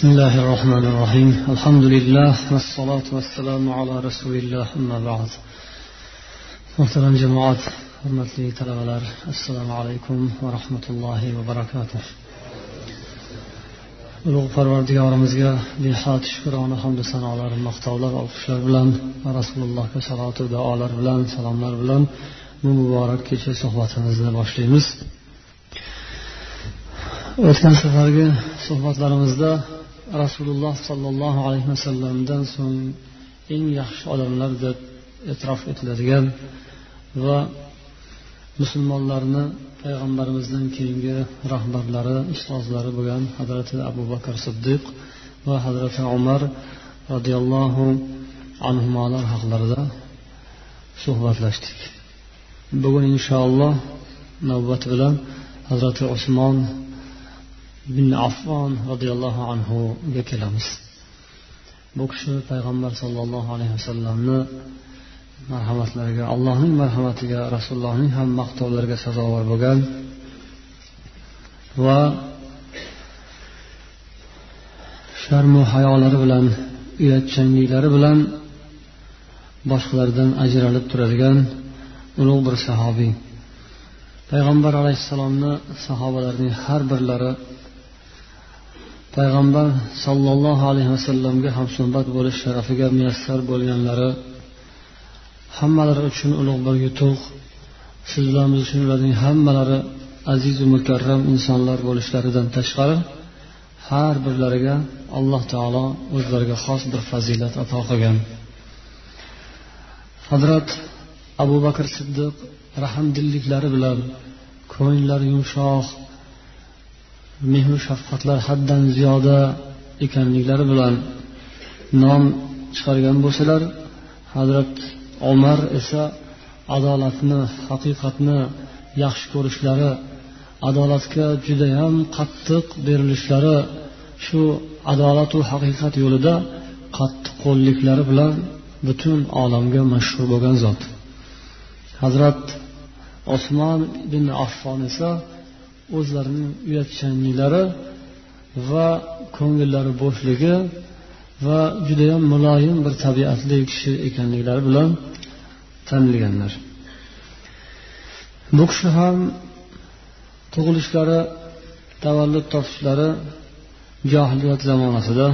بسم الله الرحمن الرحيم الحمد لله والصلاة والسلام على رسول الله أما بعد محترم جماعات hurmatli talabalar assalomu alaykum va rahmatullohi va barakatuh ulug' parvardigorimizga behad shukrona hamdu sanolar maqtovlar olqishlar bilan rasulullohga salotu duolar bilan salomlar bilan bu muborak kecha suhbatimizni boshlaymiz o'tgan safargi suhbatlarimizda rasululloh sollallohu alayhi vasallamdan so'ng eng yaxshi odamlar deb e'tirof etiladigan va musulmonlarni payg'ambarimizdan keyingi rahbarlari ustozlari bo'lgan hazrati abu bakr siddiq va hazrati umar roziyallohu anhular haqlarida suhbatlashdik. Bugun inshaalloh navbat bilan hazrati usmon bin affon roziyallohu anhuga kelamiz. Bu kishi payg'ambar sollallohu alayhi vasallamni marhamatlariga allohning marhamatiga rasulullohning ham maqtovlariga sazovor bo'lgan va sharmu hayolari bilan uyatchanliklari bilan boshqalardan ajralib turadigan ulug' bir sahobiy. Payg'ambar alayhissalomni sahobalarining har birlari payg'ambar sollallohu alayhi vasallamga hamsuhbat bo'lish sharafiga muyassar bo'lganlari hammalari uchun ulug' bir yutuq. Siz bilan biz uchun ularning hammalari azizu mukarram insonlar bo'lishlaridan tashqari har birlariga alloh taolo o'zlariga xos bir fazilat ato qilgan. Hazrat abu bakr siddiq rahmdilliklari bilan ko'ngillari yumshoq mehru shafqatlar haddan ziyoda ekanliklari bilan nom chiqargan bo'lsalar hazrat umar esa adolatni haqiqatni yaxshi ko'rishlari adolatga judayam qattiq berilishlari shu adolatu haqiqat yo'lida qattiqqo'lliklari bilan butun olamga mashhur bo'lgan zot. Hazrat osmon ibn affon esa o'zlarining uyatchanliklari va ko'ngillari bo'shligi va judayam muloyim bir tabiatli kishi ekanliklari bilan tanilganlar. Bu kishi ham tug'ilishlari tavallud topishlari johiliyat zamonasida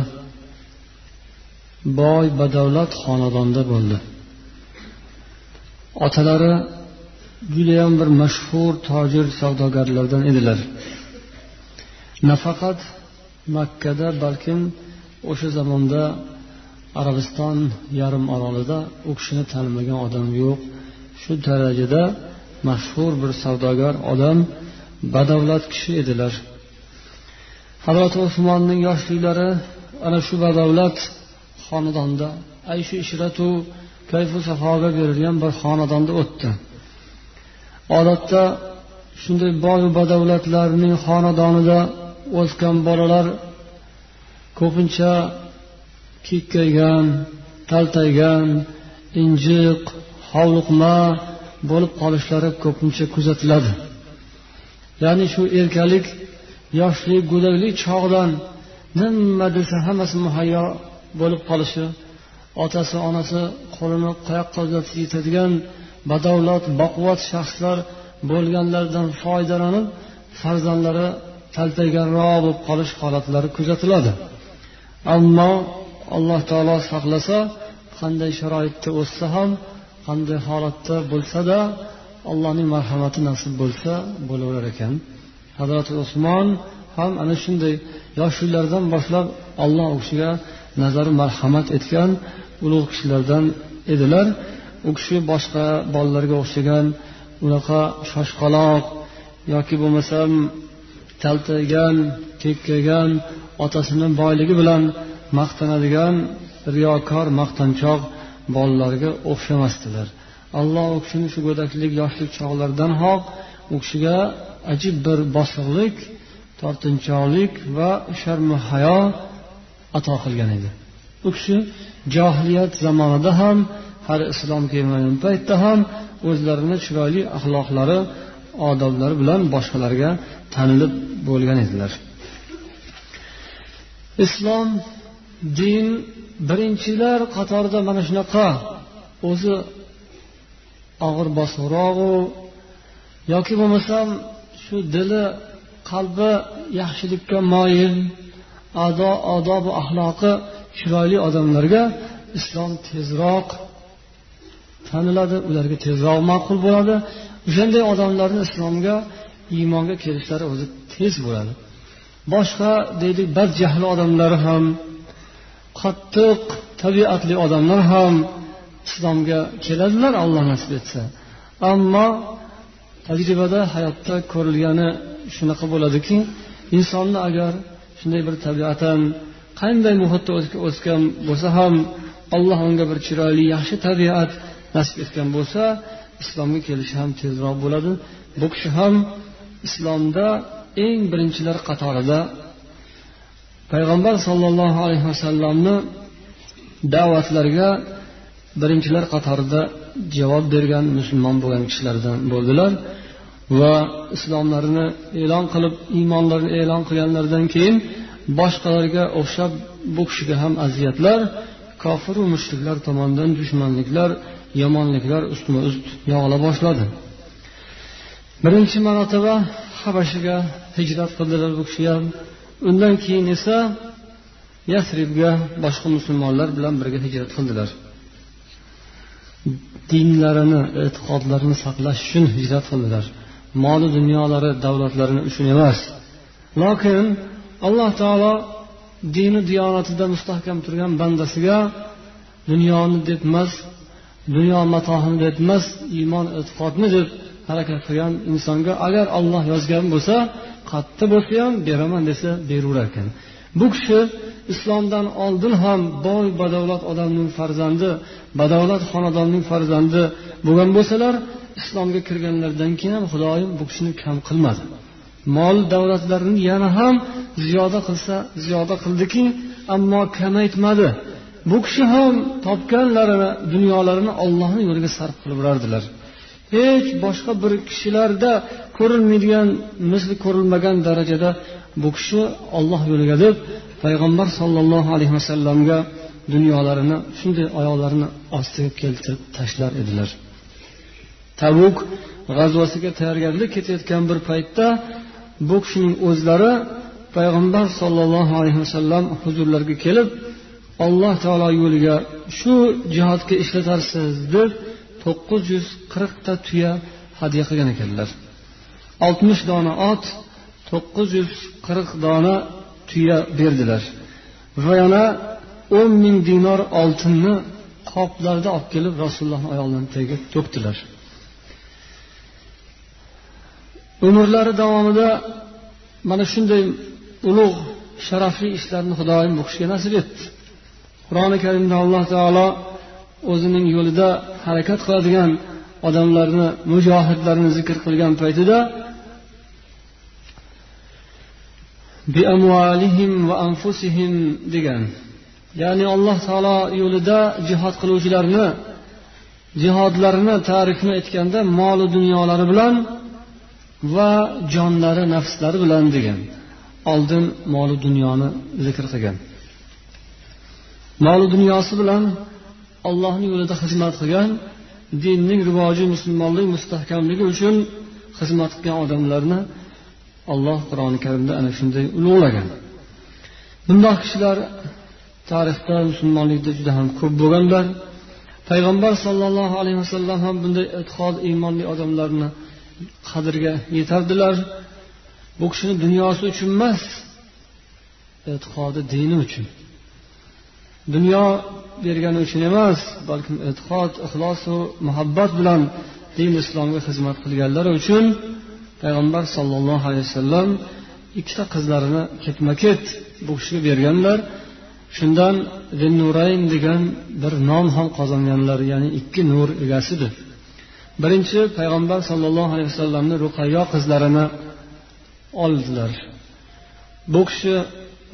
boy badavlat xonadonda bo'ldi. Otalari judayam bir mashhur tojir savdogarlardan edilar. Nafaqat makkada balkim o'sha zamonda arabiston yarim orolida u kishini tanimagan odam yo'q. Shu darajada mashhur bir savdogar odam badavlat kishi edilar. Hazrati usmonning yoshliklari ana shu badavlat xonadonda ayshu ishratu kayfu safoga berilgan bir xonadonda o'tdi. Odatda shunday boyu badavlatlarning xonadonida o'sgan bolalar ko'pincha kekkaygan taltaygan injiq hovliqma bo'lib qolishlari ko'pincha kuzatiladi. Ya'ni shu erkalik yoshlik go'daklik chog'idan nima desa hammasi muhayyo bo'lib qolishi otasi onasi qo'lini qayoqqa uzatsa yetadigan badavlat baquvvat shaxslar bo'lganlaridan foydalanib farzandlari taltayganroq bo'lib qolish holatlari kuzatiladi. Ammo alloh taolo saqlasa qanday sharoitda o'ssa ham qanday holatda bo'lsada allohning marhamati nasib bo'lsa bo'laverar ekan. Hazrati usmon ham ana shunday yoshliklaridan boshlab olloh u kishiga nazari marhamat etgan ulug' kishilardan edilar. U kishi boshqa bolalarga o'xshagan unaqa shoshqaloq yoki bo'lmasam taltaygan kekkaygan otasini boyligi bilan maqtanadigan riyokor maqtanchoq bolalarga o'xshamasdilar. Alloh u kishini shu go'daklik yoshlik chog'laridanoq u kishiga ajib bir bosiqlik tortinchoqlik va sharmu hayo ato qilgan edi. U kishi johiliyat zamonida ham hali islom kelmagan paytda ham o'zlarini chiroyli axloqlari odoblari bilan boshqalarga tanilib bo'lgan edilar. Islom din birinchilar qatorida mana shunaqa. O'zi og'ir bosiqrog'u yoki bo'lmasam shu dili qalbi yaxshilikka moyil ado odobu axloqi chiroyli odamlarga islom tezroq taniladi ularga tezroq ma'qul bo'ladi. O'shanday odamlarni islomga iymonga kelishlari o'zi tez bo'ladi. Boshqa deylik badjahl odamlar ham qattiq tabiatli odamlar ham islomga keladilar alloh nasib etsa. Ammo tajribada hayotda ko'rilgani shunaqa bo'ladiki insonni agar shunday bir tabiatan qanday muhitda o'sgan bo'lsa ham alloh unga bir chiroyli yaxshi tabiat nasib etgan bo'lsa islomga kelishi ham tezroq bo'ladi. Bu kishi ham islomda eng birinchilar qatorida payg'ambar sollallohu alayhi vasallamni da'vatlariga birinchilar qatorida javob bergan musulmon bo'lgan kishilardan bo'ldilar va islomlarini e'lon qilib iymonlarini e'lon qilganlaridan keyin boshqalarga o'xshab bu kishiga ham aziyatlar kofiru mushriklar tomonidan dushmanliklar yomonliklar ustma ust yog'ila boshladi. Birinchi marotaba habashiga hijrat qildilar bu kishi ham. Undan keyin esa yasribga boshqa musulmonlar bilan birga hijrat qildilar. Dinlarini e'tiqodlarini saqlash uchun hijrat qildilar. Moli dunyolari davlatlarini uchun emas. Lokin alloh taolo dini diyonatida mustahkam turgan bandasiga dunyoni deb emas dunyo matohini deb emas iymon e'tiqodni deb harakat qilgan insonga agar olloh yozgan bo'lsa qayerda bo'lsa ham beraman desa beraverar ekan. Bu kishi islomdan oldin ham boy badavlat odamning farzandi badavlat xonadonning farzandi bo'lgan bo'lsalar islomga kirganlaridan keyin ham xudoyim bu kishini kam qilmadi. Mol davlatlarini yana ham ziyoda qilsa ziyoda qildiki ammo kamaytmadi. Bu kishi ham topganlarini dunyolarini ollohni yo'liga sarf qilib yurardilar hech boshqa bir kishilarda ko'rilmaydigan misli ko'rilmagan darajada bu kishi olloh yo'liga deb payg'ambar sollallohu alayhi vasallamga dunyolarini shunday oyoqlarini ostiga keltirib tashlar edilar. Tabuk g'azvasiga tayyorgarlik ketayotgan bir paytda bu kishining o'zlari payg'ambar sollallohu alayhi vasallam huzurlariga kelib alloh taolo yo'liga shu jihodga ishlatarsiz deb to'qqiz yuz qirqta tuya hadya qilgan ekanlar. Oltmish dona ot to'qqiz yuz qirq dona tuya berdilar. Va yana o'n ming dinor oltinni qoplarda olib kelib rasulullohni oyog'larini tagiga to'kdilar. Umrlari davomida mana shunday ulug' sharafli ishlarni xudoyim bu kishiga nasib etdi. Qur'oni karimda alloh taolo o'zining yo'lida harakat qiladigan odamlarni mujohidlarni zikr qilgan paytida va anfusihim degan ya'ni alloh taolo yo'lida jihod qiluvchilarni jihodlarini ta'rifini aytganda molu dunyolari bilan va jonlari nafslari bilan degan oldin moli dunyoni zikr qilgan. Moli dunyosi bilan ollohni yo'lida xizmat qilgan dinning rivoji musulmonlik mustahkamligi uchun xizmat qilgan odamlarni alloh qur'oni karimda ana shunday ulug'lagan. Bundoq kishilar tarixda musulmonlikda juda ham ko'p bo'lganlar. Payg'ambar sollallohu alayhi vasallam ham bunday e'tiqod iymonli odamlarni qadriga yetardilar. Bu kishini dunyosi uchun emas e'tiqodi dini uchun. Dunyo bergani uchun emas balkim e'tiqod ixlosu muhabbat bilan din islomga xizmat qilganlari uchun payg'ambar sollallohu alayhi vasallam ikkita qizlarini ketma ket bu kishiga berganlar. Shundan zinnurayn degan bir nom ham qozonganlar ya'ni ikki nur egasidir. Birinchi payg'ambar sollallohu alayhi vasallamni ruqayyo qizlarini oldilar. Bu kishi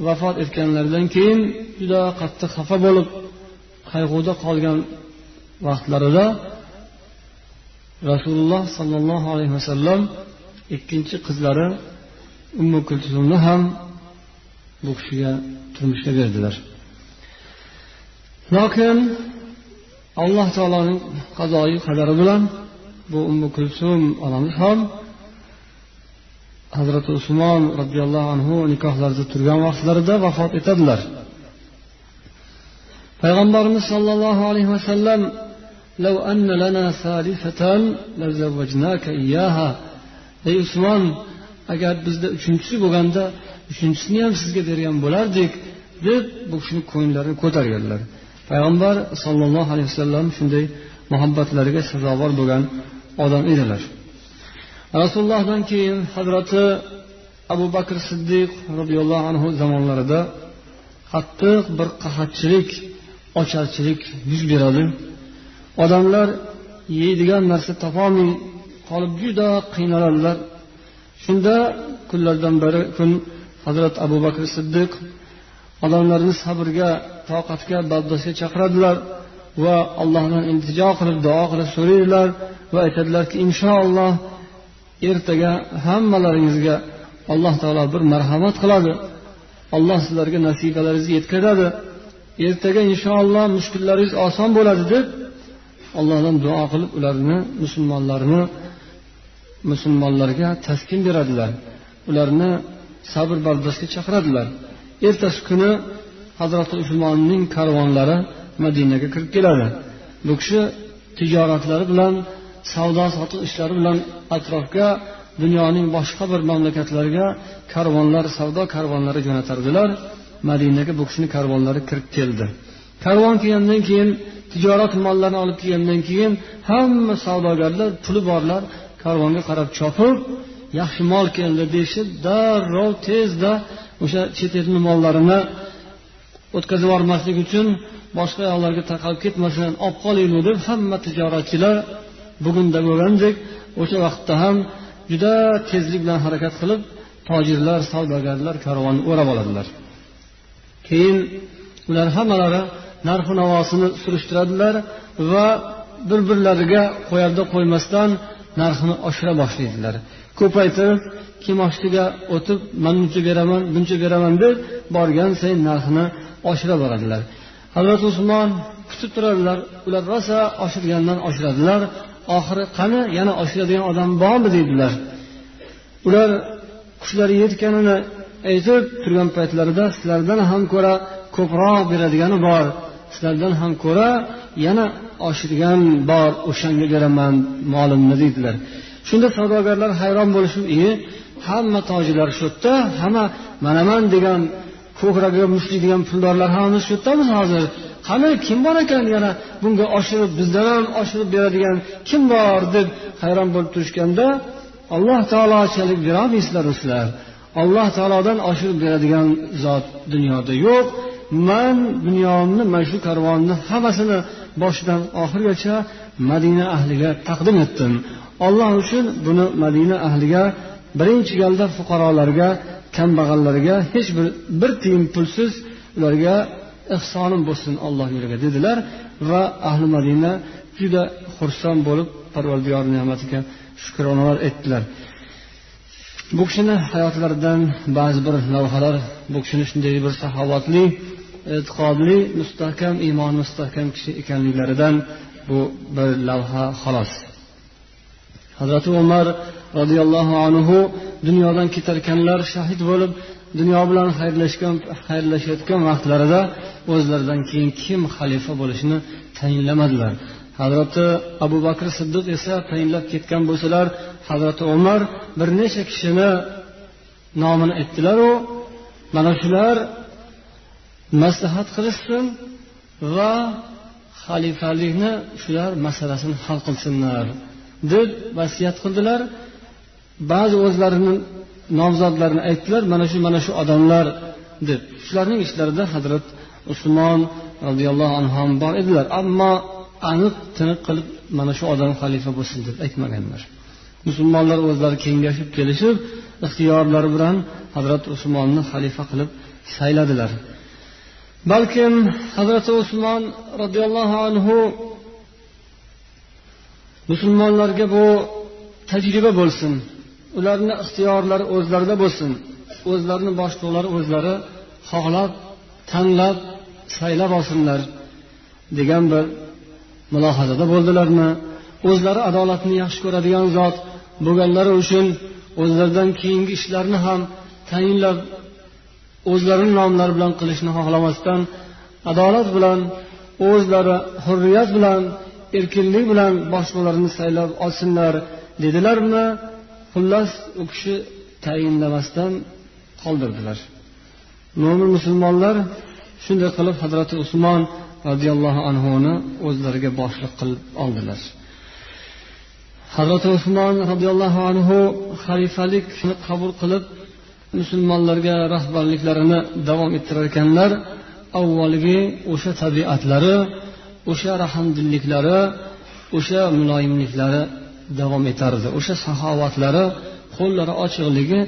vafot etganlaridan keyin juda qattiq xafa bo'lib qayg'uda qolgan vaqtlarida rasululloh sollallohu alayhi vasallam ikkinchi qizlari ummu kulsumni ham bu kishiga turmushga berdilar. Lokin alloh taoloning qazoyi qadari bilan bu ummu kulsum onamiz ham hazrati usmon roziyallohu anhu nikohlarida turgan vaqtlarida vafot etadilar payg'ambarimiz sollallohu alayhi vasallam لو أن لنا ثالثة لزوجناك إياها ey usmon agar bizda uchinchisi bo'lganda uchinchisini ham sizga bergan bo'lardik deb bu kishini ko'nglarini ko'targanlar payg'ambar sollallohu alayhi vasallam shunday muhabbatlariga sazovor bo'lgan odam edilar Rasulullohdan keyin hazrati abu bakr siddiq roziyallohu anhu zamonlarida qattiq bir qahatchilik ocharchilik yuz beradi. Odamlar yeydigan narsa topolmay qolib juda qiynaladilar shunda kunlardan biri kun hazrat abu bakr siddiq odamlarni sabrga toqatga baddoshga chaqiradilar va allohdan iltijo qilib duo qilib so'raydilar va aytadilarki inshaalloh ertaga hammalaringizga alloh taolo bir marhamat qiladi. Alloh sizlarga nasibalaringizni yetkazadi. Ertaga inshaalloh mushkullaringiz oson bo'ladi deb allohdan duo qilib ularni musulmonlarni musulmonlarga taskin beradilar. Ularni sabr bardoshga chaqiradilar. Ertasi kuni hazrati usmonning karvonlari madinaga kirib keladi. Bu kishi tijoratlari bilan savdo sotiq ishlari bilan atrofga dunyoning boshqa bir mamlakatlariga karvonlar savdo karvonlari jo'natardilar. Madinaga bu kishini karvonlari kirib keldi. Karvon kelgandan keyin tijorat mollarini olib kelgandan keyin hamma savdogarlar puli borlar karvonga qarab chopib yaxshi mol keldi deyishib darrov tezda o'sha chet elni mollarini o'tkazib yubormaslik uchun boshqa yoqlarga tarqalib ketmasin olib qolaylik deb hamma tijoratchilar bugunda bo'lgandek o'sha vaqtda ham juda tezlik bilan harakat qilib tojirlar savdogarlar karvonni o'rab oladilar. Keyin ular hammalari narxu navosini surishtiradilar va bir birlariga qo'yarda qo'ymasdan narxini oshira boshlaydilar. Ko'paytirib kimoshdiga o'tib man buncha beraman buncha beraman deb borgan sayin narxini oshira boradilar. Hazrati usmon kutib turadilar ular rosa oshirgandan oshiradilar oxiri qani yana oshiradigan odam bormi deydilar. Ular qushlari yetganini aytib turgan paytlarida sizlardan ham ko'ra ko'proq beradigani bor sizlardan ham ko'ra yana oshirgan bor o'shanga beraman molimni deydilar. Shunda savdogarlar hayron bo'lishib e hamma tojilar shu yerda hamma manaman degan ko'kragiga mushlaydigan puldorlar hammamiz shu yerdamiz hozir. Qani kim bor ekan yana bunga oshirib bizdan ham oshirib beradigan kim bor deb hayron bo'lib turishganda alloh taolochalik berolmaysizlar sizlar alloh taolodan oshirib beradigan zot dunyoda yo'q. Man dunyomni mana shu karvonni hammasini boshidan oxirigacha madina ahliga taqdim etdim. Olloh uchun buni madina ahliga birinchi galda fuqarolarga kambag'allarga hech bir bir tiyin pulsiz ularga ehsonim bo'lsin alloh yo'liga dedilar. Va ahli madina juda xursand bo'lib parvardigor ne'matiga shukronalar aytdilar. Bu kishini hayotlaridan ba'zi bir lavhalar bu kishini shunday bir saxovatli e'tiqodli mustahkam iymoni mustahkam kishi ekanliklaridan bu bir lavha xolos. Hazrati umar roziyallohu anhu dunyodan ketarkanlar shahid bo'lib dunyo bilan xayrlashgan xayrlashayotgan vaqtlarida o'zlaridan keyin kim xalifa bo'lishini tayinlamadilar. Hazrati abu bakr siddiq esa tayinlab ketgan bo'lsalar hazrati umar bir necha kishini nomini aytdilaru mana shular maslahat qilishsin va xalifalikni shular masalasini hal qilsinlar deb vasiyat qildilar. Ba'zi o'zlarini nomzodlarni aytdilar mana shu mana shu odamlar deb. Shularning ichlarida hazrat usmon roziyallohu anhu ham bor edilar. Ammo aniq tiniq qilib mana shu odam xalifa bo'lsin deb aytmaganlar. Musulmonlar o'zlari kengashib kelishib ixtiyorlari bilan hazrati usmonni xalifa qilib sayladilar. Balkim hazrati usmon roziyallohu anhu musulmonlarga bu tajriba bo'lsin ularni ixtiyorlari o'zlarida bo'lsin. O'zlarini boshliqlari o'zlari xohlab tanlab saylab olsinlar degan bir mulohazada bo'ldilarmi? O'zlari adolatni yaxshi ko'radigan zot bo'lganlari uchun o'zlaridan keyingi ishlarni ham tayinlab o'zlarini nomlari bilan qilishni xohlamasdan adolat bilan o'zlari hurriyat bilan erkinlik bilan boshqalarini saylab olsinlar dedilarmi? Xullas u kishi tayinlamasdan qoldirdilar. Mo'min musulmonlar shunday qilib hazrati usmon roziyallohu anhuni o'zlariga boshliq qilib oldilar. Hazrati usmon roziyallohu anhu xalifalikni qabul qilib musulmonlarga rahbarliklarini davom ettirar ekanlar. Avvalgi o'sha tabiatlari o'sha rahmdilliklari o'sha muloyimliklari davom etardi. O'sha saxovatlari qo'llari ochiqligi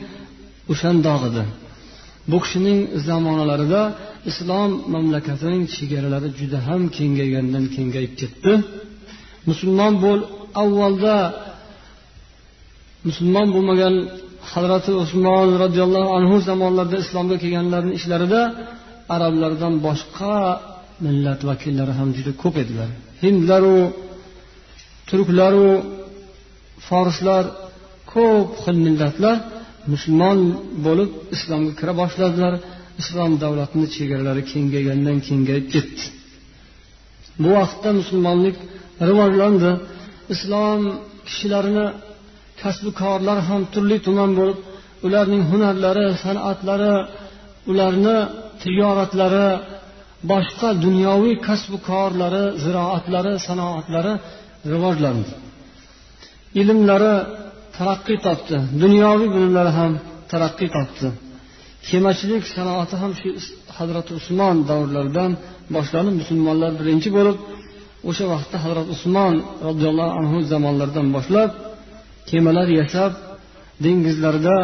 o'shandoq edi bu kishining zamonalarida islom mamlakatining chegaralari juda ham kengaygandan kengayib ketdi. Musulmon bo'l avvalda musulmon bo'lmagan hazrati usmon roziyallohu anhu zamonlarida islomga kelganlarni ishlarida arablardan boshqa millat vakillari ham juda ko'p edilar. Hindlaru turklaru forslar ko'p xil millatlar musulmon bo'lib islomga kira boshladilar. Islom davlatini chegaralari kengaygandan kengayib ketdi. Bu vaqtda musulmonlik rivojlandi. Islom kishilarini kasbu korlar ham turli tuman bo'lib ularning hunarlari san'atlari ularni tijoratlari boshqa dunyoviy kasbu korlari ziroatlari sanoatlari rivojlandi. Ilmlari taraqqiy topdi. Dunyoviy bilimlari ham taraqqiy topdi. Kemachilik sanoati ham shu hazrati usmon davrlaridan boshlanib musulmonlar birinchi bo'lib o'sha vaqtda hazrati usmon roziyallohu anhu zamonlaridan boshlab kemalar yasab dengizlarda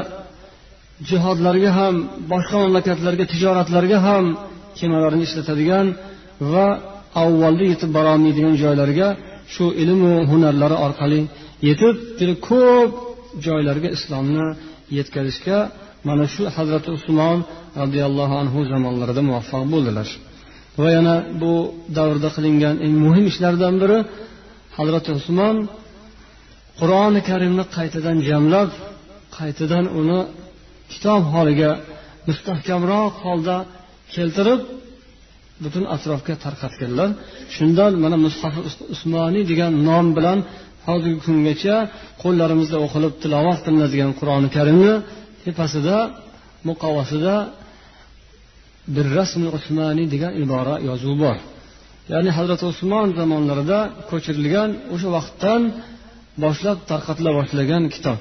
jihodlarga ham boshqa mamlakatlarga tijoratlarga ham kemalarni ishlatadigan va avvalda yetib borolmaydigan joylarga shu ilmu hunarlari orqali yetib juda ko'p joylarga islomni yetkazishga mana shu hazrati usmon roziyallohu anhu zamonlarida muvaffaq bo'ldilar. Va yana bu davrda qilingan eng muhim ishlardan biri hazrati usmon qur'oni karimni qaytadan jamlab qaytadan uni kitob holiga mustahkamroq holda keltirib butun atrofga tarqatganlar. Shundan mana mushafi usmoniy degan nom bilan hozirgi kungacha qo'llarimizda o'qilib tilovat qilinadigan qur'oni karimni tepasida muqovasida birrasmi usmoniy degan ibora yozuv bor. Ya'ni hazrati usmon zamonlarida ko'chirilgan o'sha vaqtdan boshlab tarqatila boshlagan kitob.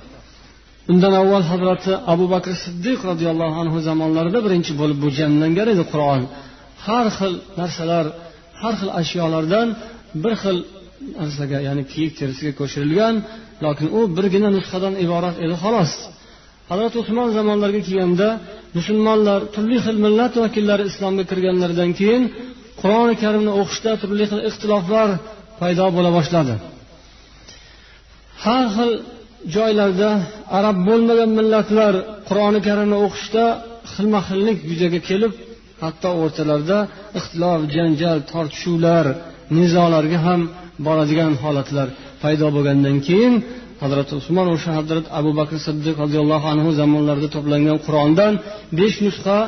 Undan avval hazrati abu bakr siddiq roziyallohu anhu zamonlarida birinchi bo'lib bu jamlangan edi qur'on. Har xil narsalar har xil ashyolardan bir xil narsaga ya'ni kiyik terisiga ko'chirilgan lokin u birgina nusxadan iborat edi xolos. Hazrati usmon zamonlariga kelganda musulmonlar turli xil millat vakillari islomga kirganlaridan keyin qur'oni karimni o'qishda turli xil ixtiloflar paydo bo'la boshladi. Har xil joylarda arab bo'lmagan millatlar qur'oni karimni o'qishda xilma xillik yuzaga kelib hatto o'rtalarida ixtilof janjal tortishuvlar nizolarga ham boradigan holatlar paydo bo'lgandan keyin hazrati usmon o'sha hazrat abu bakr siddiq roziyallohu anhu zamonlarida to'plangan qur'ondan besh nusxa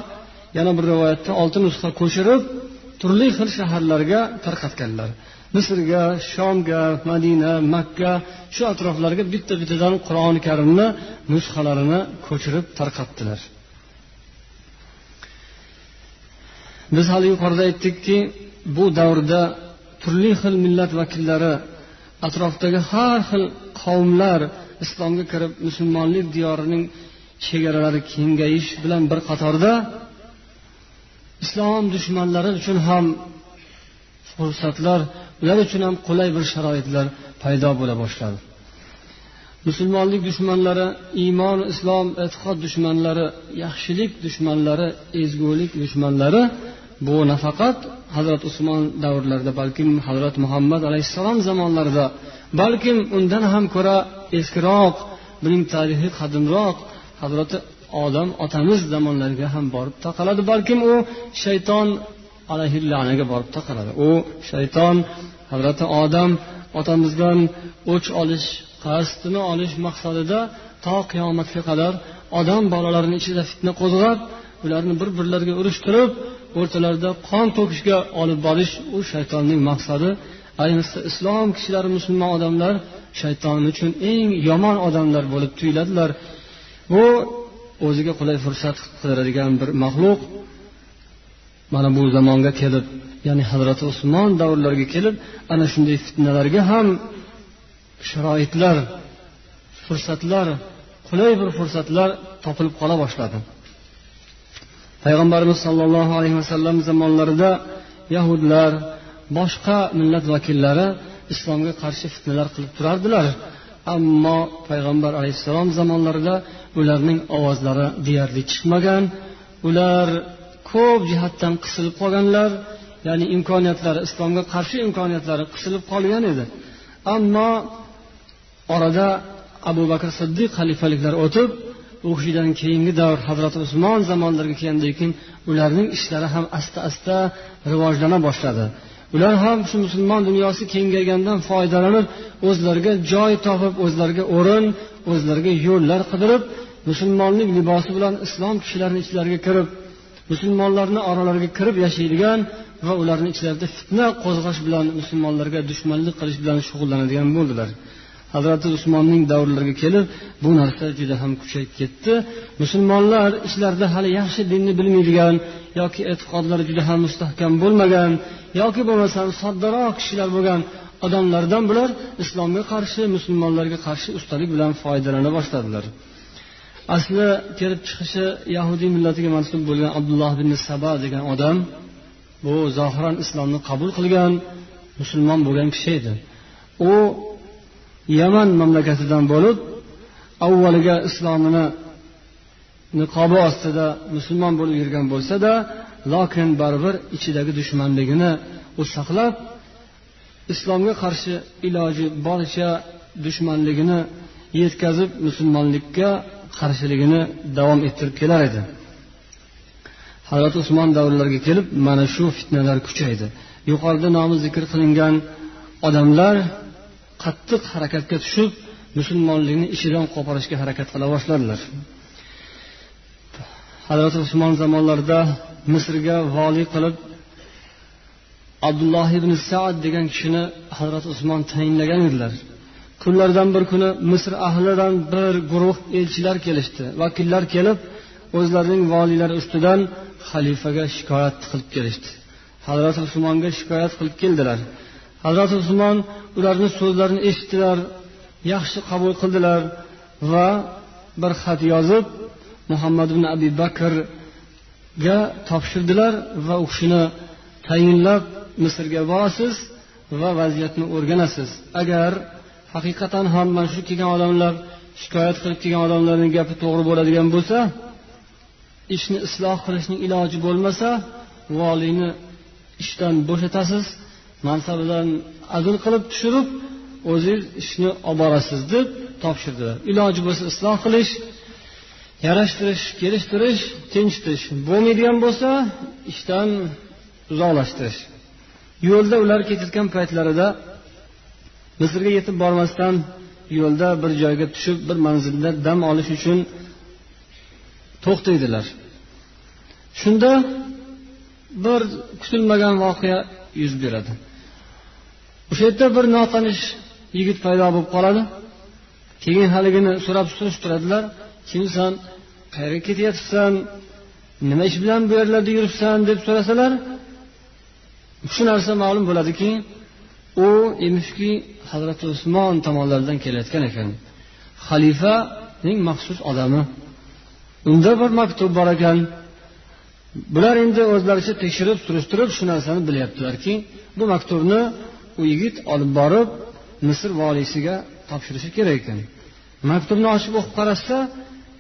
yana bir rivoyatda olti nusxa ko'chirib turli xil shaharlarga tarqatganlar. Misrga shomga madina makka shu atroflarga bitta bittadan qur'oni karimni nusxalarini ko'chirib tarqatdilar. Biz hali yuqorida aytdikki bu davrda turli xil millat vakillari atrofdagi har xil qavmlar islomga kirib musulmonlik diyorining chegaralari kengayish bilan bir qatorda islom dushmanlari uchun ham fursatlar ular uchun ham qulay bir sharoitlar paydo bo'la boshladi. Musulmonlik dushmanlari iymon islom e'tiqod dushmanlari yaxshilik dushmanlari ezgulik dushmanlari bu nafaqat hazrat usmon davrlarida balkim hazrat muhammad alayhissalom zamonlarida balkim undan ham ko'ra eskiroq buning tarixi qadimroq hazrati odam otamiz zamonlariga ham borib taqaladi balkim u shayton alayhillanaga borib taqaladi. U shayton hazrati odam otamizdan o'ch olish qasdini olish maqsadida to qiyomatga qadar odam bolalarini ichida fitna qo'zg'ab ularni bir birlariga urushtirib o'rtalarida qon to'kishga olib borish u shaytonning maqsadi. Ayniqsa islom kishilari musulmon odamlar shayton uchun eng yomon odamlar bo'lib tuyuladilar. Bu o'ziga qulay fursat qidiradigan bir maxluq mana bu zamonga kelib ya'ni hazrati usmon davrlariga kelib ana shunday fitnalarga ham sharoitlar fursatlar qulay bir fursatlar topilib qola boshladi. Payg'ambarimiz sollallohu alayhi vasallam zamonlarida yahudlar boshqa millat vakillari islomga qarshi fitnalar qilib turardilar. Ammo payg'ambar alayhissalom zamonlarida ularning ovozlari deyarli chiqmagan. Ular ko'p jihatdan qisilib qolganlar ya'ni imkoniyatlari islomga qarshi imkoniyatlari qisilib qolgan edi. Ammo orada abu bakr siddiq xalifaliklari o'tib u kishidan keyingi davr hazrati usmon zamonlariga kelgandan keyin ularning ishlari ham asta asta rivojlana boshladi. Ular ham shu musulmon dunyosi kengaygandan foydalanib o'zlariga joy topib o'zlariga o'rin o'zlariga yo'llar qidirib musulmonlik libosi bilan islom kishilarini ichlariga kirib musulmonlarni oralariga kirib yashaydigan va ularni ichlarida fitna qo'zg'ash bilan musulmonlarga dushmanlik qilish bilan shug'ullanadigan bo'ldilar. Hazrati usmonning davrlariga kelib bu narsa juda ham kuchayib ketdi. Musulmonlar ichlarida hali yaxshi dinni bilmaydigan yoki e'tiqodlari juda ham mustahkam bo'lmagan yoki bo'lmasam soddaroq kishilar bo'lgan odamlardan bular islomga qarshi musulmonlarga qarshi ustalik bilan foydalana boshladilar. Asli kelib chiqishi yahudiy millatiga mansub bo'lgan abdulloh ibn saba degan odam bu zohiran islomni qabul qilgan musulmon bo'lgan kishi edi. U yaman mamlakatidan bo'lib avvaliga islomini niqobi ostida musulmon bo'lib yurgan bo'lsada lokin baribir ichidagi dushmanligini u saqlab islomga qarshi iloji boricha dushmanligini yetkazib musulmonlikka qarshiligini davom ettirib kelar edi. Hazrati usmon davrlariga kelib mana shu fitnalar kuchaydi. Yuqorida nomi zikr qilingan odamlar qattiq harakatga tushib musulmonlikni ichidan qo'porishga harakat qila boshladilar. Hazrati usmon zamonlarida misrga voliy qilib abdulloh ibn saad degan kishini hazrati usmon tayinlagan edilar. Kunlardan bir kuni misr ahlidan bir guruh elchilar kelishdi. Vakillar kelib o'zlarining voliylari ustidan xalifaga shikoyat qilib kelishdi. Hazrati usmonga shikoyat qilib keldilar. Hazrati usmon ularni so'zlarini eshitdilar yaxshi qabul qildilar va bir xat yozib muhammad ibn abi bakrga topshirdilar va u kishini tayinlab misrga borasiz va vaziyatni o'rganasiz. Agar haqiqatan ham mana shu kelgan odamlar shikoyat qilib kelgan odamlarning gapi to'g'ri bo'ladigan bo'lsa ishni isloh qilishning iloji bo'lmasa voliyni ishdan bo'shatasiz mansabidan azl qilib tushirib o'zingiz ishni olib borasiz deb topshirdilar. Iloji bo'lsa isloh qilish yarashtirish kelishtirish tinchitish bo'lmaydigan bo'lsa ishdan uzoqlashtirish. Yo'lda ular ketayotgan paytlarida misrga yetib bormasdan yo'lda bir joyga tushib bir manzilda dam olish uchun to'xtaydilar. Shunda bir kutilmagan voqea yuz beradi. O'sha yerda bir notanish yigit paydo bo'lib qoladi. Keyin haligini so'rab surishtiradilar kimsan qayerga ketyapsan? Nima ish bilan bu yerlarda yuribsan deb so'rasalar. Shu narsa ma'lum bo'ladiki u emishki hazrati usmon tomonlaridan kelayotgan ekan. Xalifaning maxsus odami. Unda bir maktub bor ekan. Bular endi o'zlaricha tekshirib surishtirib shu narsani bilyaptilarki bu maktubni u yigit olib borib misr voliysiga topshirishi kerak ekan. Maktubni ochib o'qib qarashsa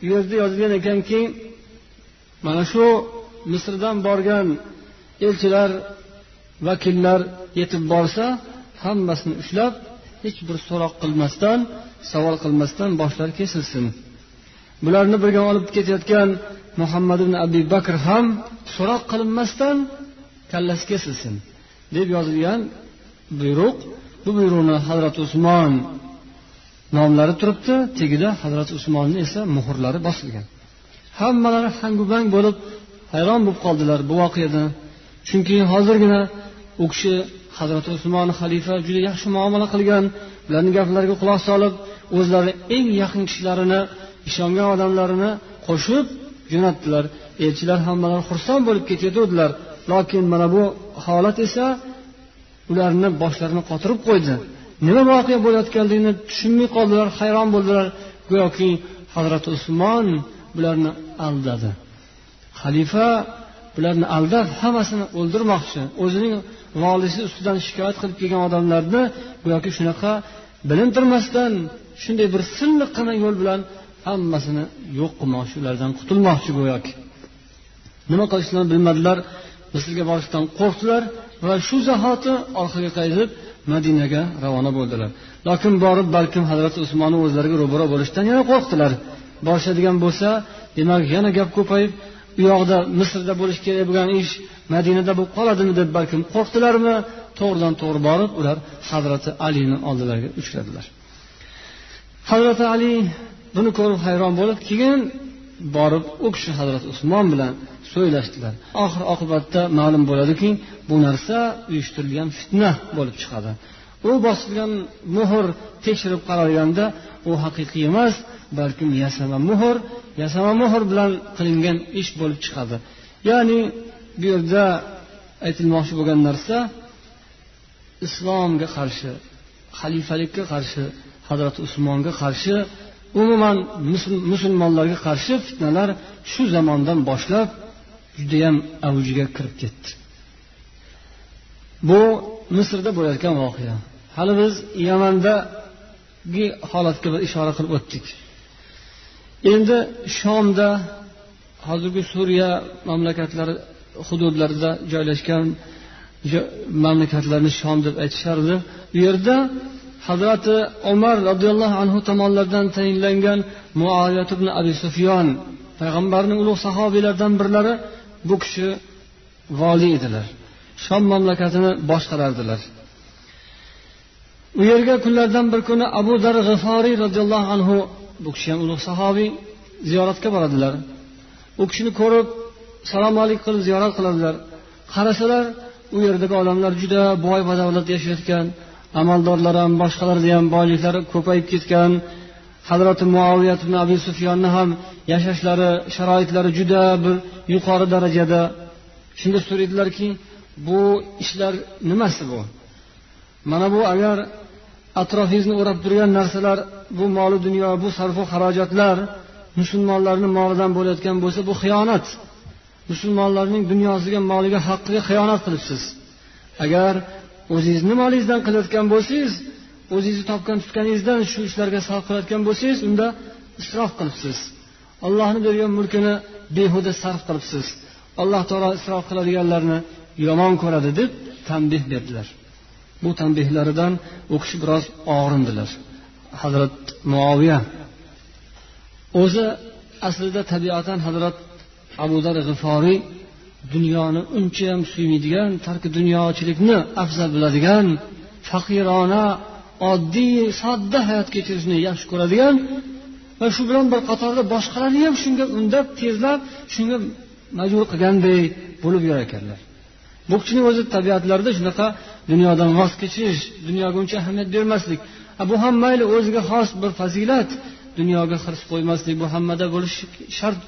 u yerda yozilgan ekanki mana shu misrdan borgan elchilar vakillar yetib borsa hammasini ushlab hech bir so'roq qilmasdan savol qilmasdan boshlari kesilsin. Bularni birga olib ketayotgan muhammad ibn abi bakr ham so'roq qilinmasdan kallasi kesilsin deb yozilgan buyruq. Bu buyruqni hazrati usmon nomlari turibdi tagida hazrati usmonni esa muhrlari bosilgan. Hammalari hangu bang bo'lib hayron bo'lib qoldilar bu voqeadan chunki hozirgina u kishi hazrati usmon xalifa juda yaxshi muomala qilgan ularni gaplariga quloq solib o'zlari eng yaqin kishilarini ishongan odamlarini qo'shib jo'natdilar. Elchilar hammalari xursand bo'lib ketayotgandilar. Lokin mana bu holat esa ularni boshlarini qotirib qo'ydi. Nima voqea bo'layotganligini tushunmay qoldilar hayron bo'ldilar. Go'yoki hazrati usmon bularni aldadi. Xalifa bularni aldab hammasini o'ldirmoqchi. O'zining volisi ustidan shikoyat qilib kelgan odamlarni go'yoki shunaqa bilintirmasdan shunday bir silliqqina yo'l bilan hammasini yo'q qilmoqchi ulardan qutulmoqchi go'yoki. Nima qilishlarini bilmadilar misrga borishdan qo'rqdilar. Va shu zahoti orqaga qaytib madinaga ravona bo'ldilar. Lokin borib balkim hazrati usmonni o'zlariga ro'baro bo'lishdan yana qo'rqdilar. Borishadigan bo'lsa demak yana gap ko'payib u yoqda misrda bo'lishi kerak bo'lgan ish madinada bo'lib qoladimi deb balkim qo'rqdilarmi? To'g'ridan to'g'ri borib ular hazrati alini oldilariga uchradilar. Hazrati ali buni ko'rib hayron bo'lib keyin borib u kishi hazrati usmon bilan so'ylashdilar. Oxir oqibatda ma'lum bo'ladiki bu narsa uyushtirilgan fitna bo'lib chiqadi. U bosilgan muhr tekshirib qaralganda u haqiqiy emas balkim yasama muhr yasama muhr bilan qilingan ish bo'lib chiqadi. Ya'ni bu yerda aytilmoqchi bo'lgan narsa islomga qarshi xalifalikka qarshi hazrati usmonga qarshi umuman musulmonlarga qarshi fitnalar shu zamondan boshlab judayam avjiga kirib ketdi. Bu misrda bo'layotgan voqea. Hali biz yamandagi holatga bir ishora qilib o'tdik. Endi shomda hozirgi suriya mamlakatlari hududlarida joylashgan mamlakatlarni shom deb aytishardi. U yerda hazrati umar roziyallohu anhu tomonidan tayinlangan muaviyat ibn abi sufyon payg'ambarning ulug' sahobiylaridan birlari bu kishi voliy edilar. Shom mamlakatini boshqarardilar. U yerga kunlardan bir kuni abu dar g'iforiy roziyallohu anhu bu kishi ham ulug' sahobiy ziyoratga boradilar. U kishini ko'rib salom alik qilib ziyorat qiladilar. Qarasalar u yerdagi odamlar juda boy badavlat yashayotgan amaldorlar ham boshqalarni ham boyliklari ko'payib ketgan hazrati muoviyat ibn abi sufyonni ham yashashlari sharoitlari juda bir yuqori darajada. Shunda so'raydilarki bu ishlar nimasi bu? Mana bu agar atrofingizni o'rab turgan narsalar bu moli dunyo bu sarfu xarajatlar musulmonlarni molidan bo'layotgan bo'lsa bu xiyonat. Musulmonlarning dunyosiga moliga haqqiga xiyonat qilibsiz. Agar o'zingizni molingizdan qilayotgan bo'lsangiz o'zingizni topgan tutganingizdan shu ishlarga sarf qilayotgan bo'lsangiz unda isrof qilibsiz. Allohni bergan mulkini behuda sarf qilibsiz. Alloh taolo isrof qiladiganlarni yomon ko'radi deb tanbeh berdilar. Bu tanbehlaridan u kishi biroz og'rindilar. Hazrat muoviya o'zi aslida tabiatan hazrat abu dar g'iforiy dunyoni unchayam suymaydigan tarki dunyochilikni afzal biladigan faqirona oddiy sodda hayot kechirishni yaxshi ko'radigan va shu bilan bir qatorda boshqalarni ham shunga undab tezlab shunga majbur qilganday bo'lib yurar ekanlar bu kishini o'zi tabiatlarida shunaqa dunyodan voz kechish dunyoga uncha ahamiyat bermaslik bu ham mayli o'ziga xos bir fazilat dunyoga hirs qo'ymaslik bu hammada bo'lishi shart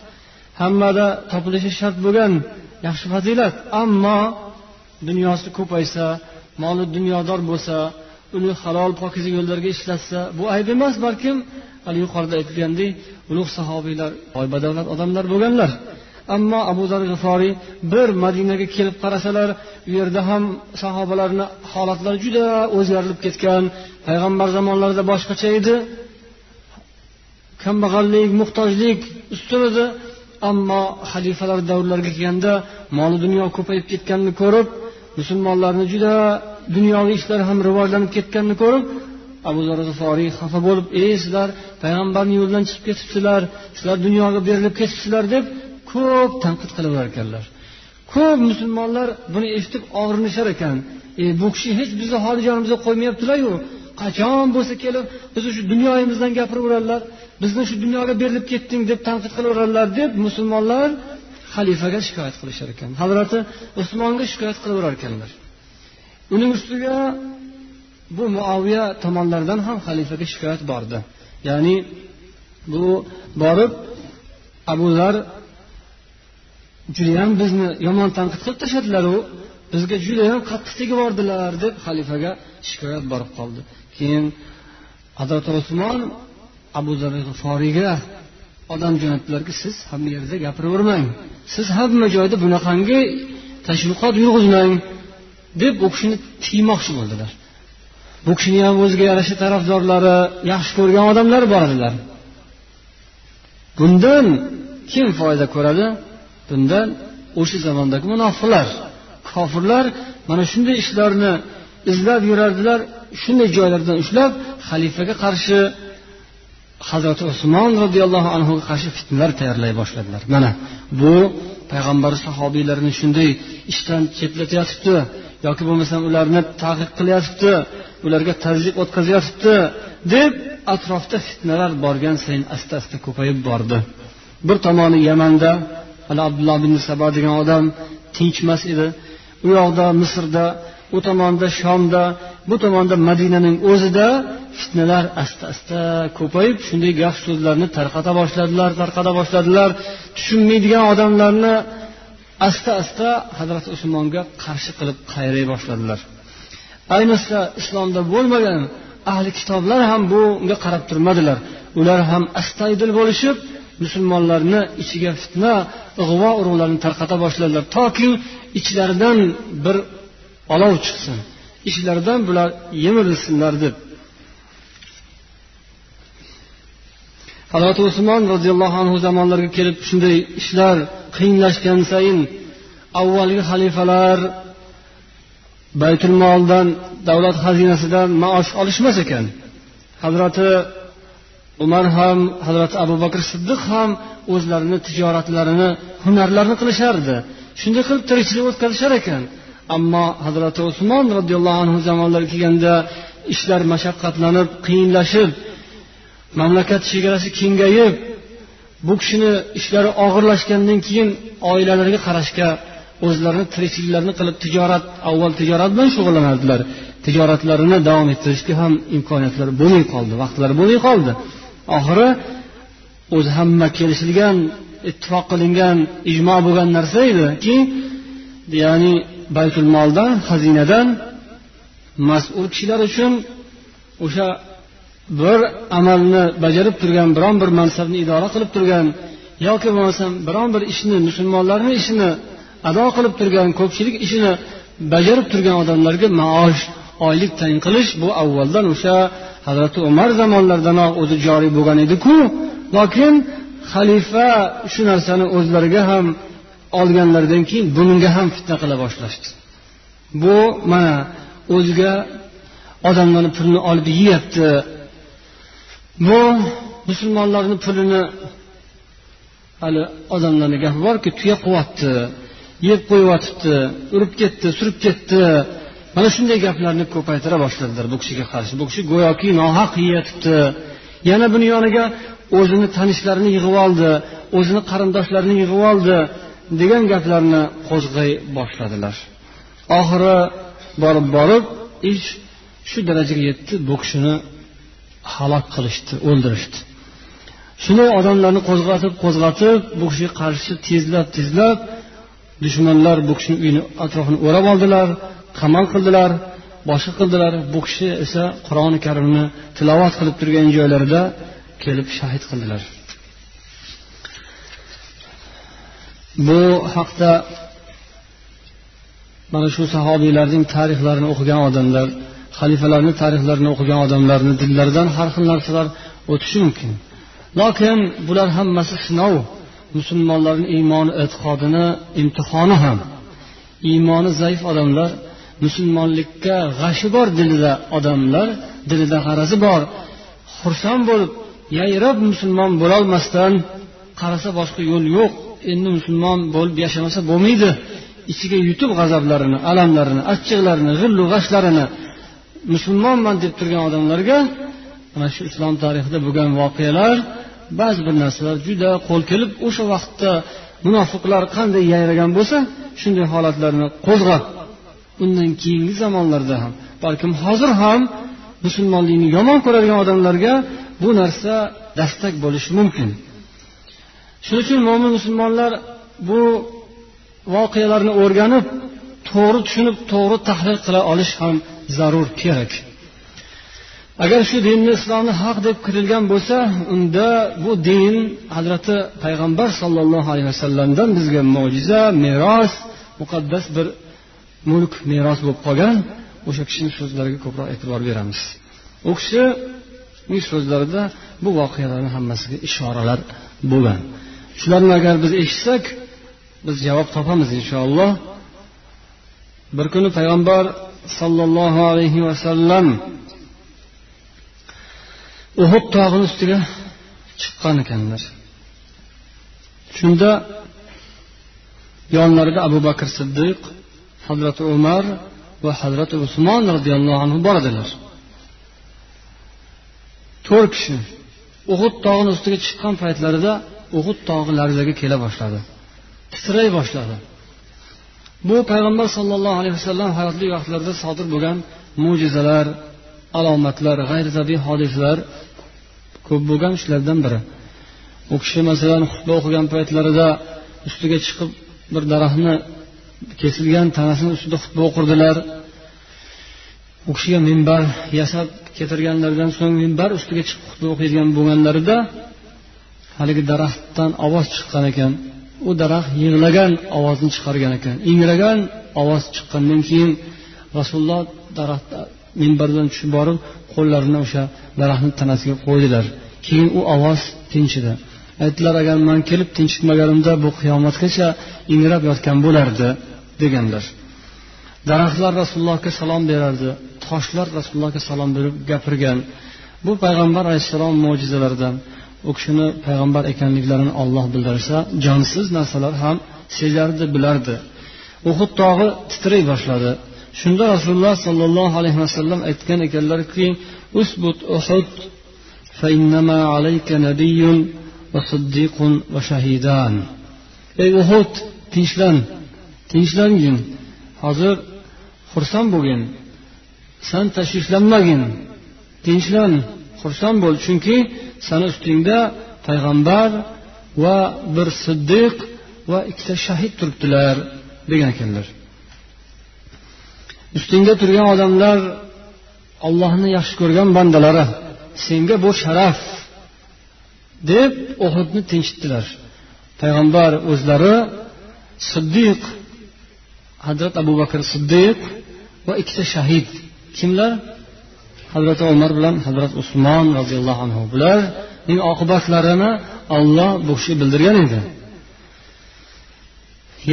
hammada topilishi shart bo'lgan yaxshi fazilat. Ammo dunyosi ko'paysa moli dunyodor bo'lsa uni halol pokiza yo'llarga ishlatsa bu ayb emas balkim hali yuqorida aytilgandek ulug' sahobiylar boy badavlat odamlar bo'lganlar. Ammo abu zar g'iforiy bir madinaga kelib qarasalar u yerda ham sahobalarni holatlari juda o'zgarilib ketgan. Payg'ambar zamonlarida boshqacha edi. Kambag'allik muhtojlik ustun edi. Ammo xalifalar davrlariga kelganda moli dunyo ko'payib ketganini ko'rib musulmonlarni juda dunyoviy ishlar ham rivojlanib ketganini ko'rib abu zar g'iforiy xafa bo'lib ey sizlar payg'ambarni yo'lidan chiqib ketibsizlar sizlar dunyoga berilib ketibsizlar deb ko'p tanqid qilaverar ekanlar. Ko'p musulmonlar buni eshitib og'rinishar ekan. E bu kishi hech bizni holi jonimizga qo'ymayaptilaryu qachon bo'lsa kelib bizni shu dunyoyimizdan gapiraveradilar bizni shu dunyoga berilib ketding deb tanqid qilaveradilar deb musulmonlar xalifaga shikoyat qilishar ekan. Hazrati usmonga shikoyat qilaverar ekanlar. Uning ustiga bu muaviya tomonlaridan ham xalifaga shikoyat bordi. Ya'ni bu borib abu zar judayam bizni yomon tanqid qilib tashladilaru. Bizga judayam qattiq tegib yubordilar deb xalifaga shikoyat borib qoldi. Keyin hazrati usmon abu zar foriyga odam jo'natdilarki siz hamma yerda gapiravermang. Siz hamma joyda bunaqangi tashviqot yurg'izmang deb u kishini tiymoqchi bo'ldilar. Bu kishini ham o'ziga yarasha tarafdorlari yaxshi ko'rgan odamlar bor edilar bundan kim foyda ko'radi? Bundan o'sha zamondagi munofiqlar. Kofirlar mana shunday ishlarni izlab yurardilar shunday joylardan ushlab xalifaga qarshi hazrati usmon roziyallohu anhuga qarshi fitnalar tayyorlay boshladilar. Mana bu payg'ambar sahobiylarini shunday ishdan chetlatayotibdi yoki bo'lmasam ularni taqiq qilyotibdi ularga tazyiq o'tkazyotibdi deb atrofda fitnalar borgan sayin asta asta ko'payib bordi. Bir tomoni yamanda hali abdulloh ibn sabo degan odam tinchmas edi. U yoqda misrda u tomonda shomda bu tomonda madinaning o'zida fitnalar asta asta ko'payib shunday gap so'zlarni tarqata boshladilar tarqata boshladilar. Tushunmaydigan odamlarni asta asta hazrati usmonga qarshi qilib qayray boshladilar. Ayniqsa islomda bo'lmagan ahli kitoblar ham bunga qarab turmadilar. Ular ham astaydil bo'lishib musulmonlarni ichiga fitna ig'vo urug'larni tarqata boshladilar. Toki ichlaridan bir olov chiqsin. Ichlaridan bular yemirilsinlar deb. Hazrati usmon roziyallohu anhu zamonlariga kelib shunday ishlar qiyinlashgan sayin avvalgi xalifalar baytul moldan davlat xazinasidan maosh olishmas ekan. Hazrati umar ham hazrati abu bakr siddiq ham o'zlarini tijoratlarini hunarlarini qilishardi. Shunday qilib tirikchilik o'tkazishar ekan. Ammo hazrati usmon roziyallohu anhu zamonlari kelganda ishlar mashaqqatlanib qiyinlashib mamlakat chegarasi kengayib bu kishini ishlari og'irlashgandan keyin oilalariga qarashga o'zlarini tirikchiliklarini qilib tijorat avval tijorat bilan shug'ullanardilar. Tijoratlarini davom ettirishga ham imkoniyatlari bo'lmay qoldi vaqtlari bo'lmay qoldi. Oxiri o'zi hamma kelishilgan ittifoq qilingan ijmo bo'lgan narsa ediki ya'ni baytul moldan xazinadan mas'ul kishilar uchun o'sha bir amalni bajarib turgan biron bir mansabni idora qilib turgan yoki bo'lmasam biron bir ishni musulmonlarni ishini ado qilib turgan ko'pchilik ishini bajarib turgan odamlarga maosh oylik tayin qilish bu avvaldan o'sha hazrati umar zamonlaridanoq o'zi joriy bo'lgan ediku. Lokin xalifa shu narsani o'zlariga ham olganlaridan keyin bunga ham fitna qila boshlashdi. Bu mana o'ziga odamlarni pulini olib yeyapti. Bu musulmonlarni pulini hali odamlarni gapi borku tuya quvyapti yeb qo'yyotibdi urib ketdi surib ketdi. Mana shunday gaplarni ko'paytira boshladilar bu kishiga qarshi. Bu kishi go'yoki nohaq yeyatibdi. Yana buni yoniga o'zini tanishlarini yig'ib oldi o'zini qarindoshlarini yig'ib oldi. Degan gaplarni qo'zg'ay boshladilar. Oxiri borib borib ish shu darajaga yetdi bu kishini halok qilishdi o'ldirishdi. Shunday odamlarni qo'zg'atib qo'zg'atib bu kishiga qarshi tezlab tezlab dushmanlar bu kishini uyini atrofini o'rab oldilar qamal qildilar boshqa qildilar. Bu kishi esa qur'oni karimni tilovat qilib turgan joylarida kelib shahid qildilar. Bu haqda mana shu sahobiylarning tarixlarini o'qigan odamlar xalifalarni tarixlarini o'qigan odamlarni dillaridan har xil narsalar o'tishi mumkin. Lokin bular hammasi sinov musulmonlarni iymoni e'tiqodini imtihoni ham. Iymoni zaif odamlar musulmonlikka g'ashi bor dilida odamlar dilida g'arazi bor xursand bo'lib yayrab musulmon bo'lolmasdan qarasa boshqa yo'l yo'q. Endi musulmon bo'lib yashamasa bo'lmaydi. Ichiga yutib g'azablarini alamlarini achchiqlarini g'illu g'ashlarini musulmonman deb turgan odamlarga mana shu islom tarixida bo'lgan voqealar ba'zi bir narsalar juda qo'l kelib o'sha vaqtda munofiqlar qanday yayragan bo'lsa shunday holatlarni qo'zg'ab undan keyingi zamonlarda ham balkim hozir ham musulmonlikni yomon ko'radigan odamlarga bu narsa dastak bo'lishi mumkin. Shuning uchun mo'min musulmonlar bu voqealarni o'rganib to'g'ri tushunib to'g'ri tahlil qila olish ham zarur kerak. Agar shu dinni islomni haq deb kirilgan bo'lsa unda bu din hazrati payg'ambar sollallohu alayhi vasallamdan bizga mo'jiza meros muqaddas bir mulk meros bo'lib qolgan. O'sha kishini so'zlariga ko'proq e'tibor beramiz. U kishining so'zlarida bu voqealarni hammasiga ishoralar bo'lgan. Shularni agar biz eshitsak biz javob topamiz inshaalloh. Bir kuni payg'ambar sollallohu alayhi vasallam uhud tog'ini ustiga chiqqan ekanlar. Shunda yonlarida abu bakr siddiq hazrati umar va hazrati usmon roziyallohu anhu bor edilar to'rt kishi uhud tog'ini ustiga chiqqan paytlarida uhud tog'i larzaga kela boshladi. Titray boshladi. Bu payg'ambar sollallohu alayhi vasallam hayotlik vaqtlarida sodir bo'lgan mo'jizalar alomatlar g'ayritabiiy hodisalar ko'p bo'lgan shulardan biri. U kishi masalan xutba o'qigan paytlarida ustiga chiqib bir daraxtni kesilgan tanasini ustida xutba o'qirdilar. U kishiga minbar yasab keltirganlaridan so'ng minbar ustiga chiqib xutba o'qiydigan bo'lganlarida haligi daraxtdan ovoz chiqqan ekan. U daraxt yig'lagan ovozni chiqargan ekan. Ingragan ovoz chiqqandan keyin rasululloh daraxt minbardan tushib borib qo'llarini o'sha daraxtni tanasiga qo'ydilar. Keyin u ovoz tinchidi. Aytdilar agar man kelib tinchitmaganimda bu qiyomatgacha ingrab yotgan bo'lardi deganlar. Daraxtlar rasulullohga salom berardi. Toshlar rasulullohga salom berib gapirgan. Bu payg'ambar alayhissalom mo'jizalaridan u kishini payg'ambar ekanliklarini olloh bildirsa jonsiz narsalar ham sezardi bilardi. Uhud tog'i titray boshladi. Shunda rasululloh sollallohu alayhi vasallam aytgan ekanlarki usbut uhud ey uhud tinchlan tinchlangin hozir xursand bo'lgin. San tashvishlanmagin. Tinchlan. Xursand bo'l. Chunki sani ustingda payg'ambar va bir siddiq va ikkita shahid turibdilar degan ekanlar. Ustingda turgan odamlar ollohni yaxshi ko'rgan bandalari senga bu sharaf deb uhudni tinchitdilar. Payg'ambar o'zlari siddiq hazrat abu bakr siddiq va ikkita shahid. Kimlar? Hazrati umar bilan hazrat usmon roziyallohu anhu bularning oqibatlarini olloh bu kishi bildirgan edi.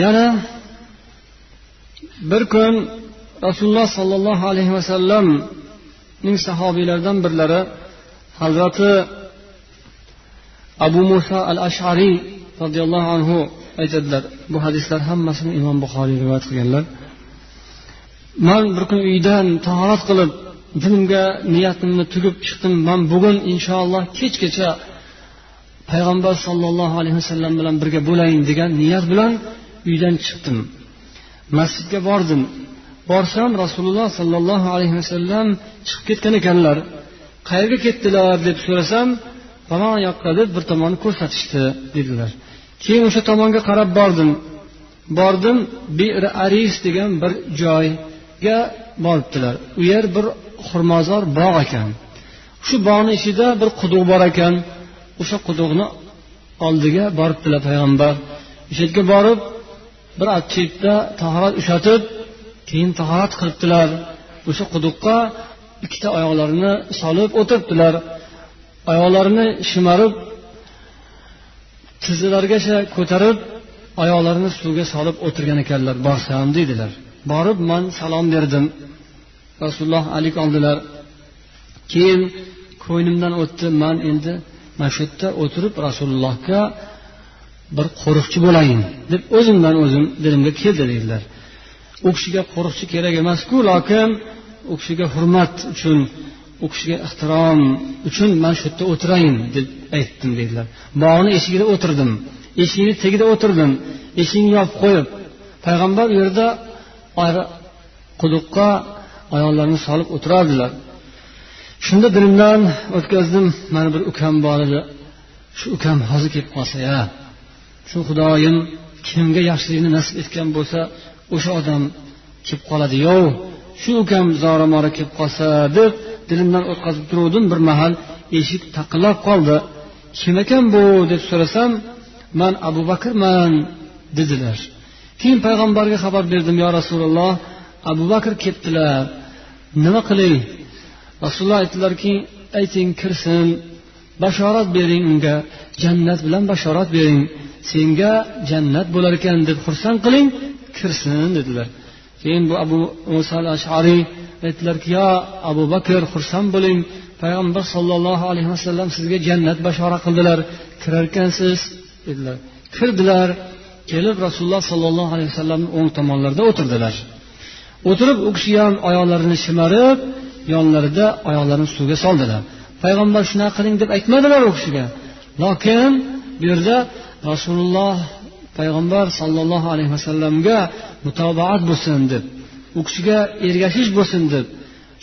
Yana bir kun rasululloh sollallohu alayhi vasallamning sahobiylaridan birlari hazrati abu muso al ashariy roziyallohu anhu aytadilar bu hadislar hammasini imom buxoriy rivoyat qilganlar. Man bir kun uydan tahorat qilib dinimga niyatimni tugib chiqdim. Man bugun inshaalloh kechgacha payg'ambar sollallohu alayhi vasallam bilan birga bo'layin degan niyat bilan uydan chiqdim. Masjidga bordim. Borsam rasululloh sollallohu alayhi vasallam chiqib ketgan ekanlar. Qayerga ketdilar deb so'rasam falon yoqqa deb bir tomonni ko'rsatishdi dedilar. Keyin o'sha tomonga qarab bordim. Bordim bir aris degan bir joyga boribdilar. U yer bir xurmozor bog' ekan. Shu bog'ni ichida bir quduq bor ekan. O'sha quduqni oldiga boribdilar payg'ambar. O'sha yerga borib bir chetda tahorat ushatib keyin tahorat qilibdilar. O'sha quduqqa ikkita oyoqlarini solib o'tiribdilar. Oyoqlarini shimarib tizzalarigacha ko'tarib oyoqlarini suvga solib o'tirgan ekanlar. Borsam deydilar. Borib man salom berdim. Rasululloh alik oldilar keyin ko'nglimdan o'tdi man endi mana shu yerda o'tirib rasulullohga bir qo'riqchi bo'layin deb o'zimdan o'zim dilimga keldi dedilar. U kishiga qo'riqchi kerak emasku lokin u kishiga hurmat uchun u kishiga ehtirom uchun man shu yerda o'tirayin deb aytdim dedilar. Bog'ni eshigida o'tirdim eshikni tagida o'tirdim eshikni yopib qo'yib payg'ambar u yerda quduqqa oyoqlarini solib o'tirardilar. Shunda dilimdan o'tkazdim mani bir ukam bor edi. Shu ukam hozir kelib qolsa ya. Shu xudoyim kimga yaxshilikni nasib etgan bo'lsa o'sha odam kelib qoladi yov shu ukam zora mora kelib qolsa deb dilimdan o'tkazib turuvdim bir mahal eshik taqillab qoldi. Kim ekan bu deb so'rasam man abu bakrman dedilar. Keyin payg'ambarga xabar berdim yo rasululloh abu bakr kelibdilar. Nima qiling rasululloh aytdilarki ayting kirsin bashorat bering unga jannat bilan bashorat bering senga jannat bo'lar ekan deb xursand qiling kirsin dedilar. Keyin bu abu muso al ashariy aytdilarki yo abu bakr xursand bo'ling payg'ambar sollallohu alayhi vasallam sizga jannat bashora qildilar kirarkansiz dedilar. Kirdilar kelib rasululloh sollallohu alayhi vasallamni o'ng tomonlarida o'tirdilar. O'tirib u kishi ham oyoqlarini shimarib yonlarida oyoqlarini suvga soldilar. Payg'ambar shunaqa qiling deb aytmadilar u kishiga. Lokin bu yerda rasululloh payg'ambar sollallohu alayhi vasallamga mutobaat bo'lsin deb u kishiga ergashish bo'lsin deb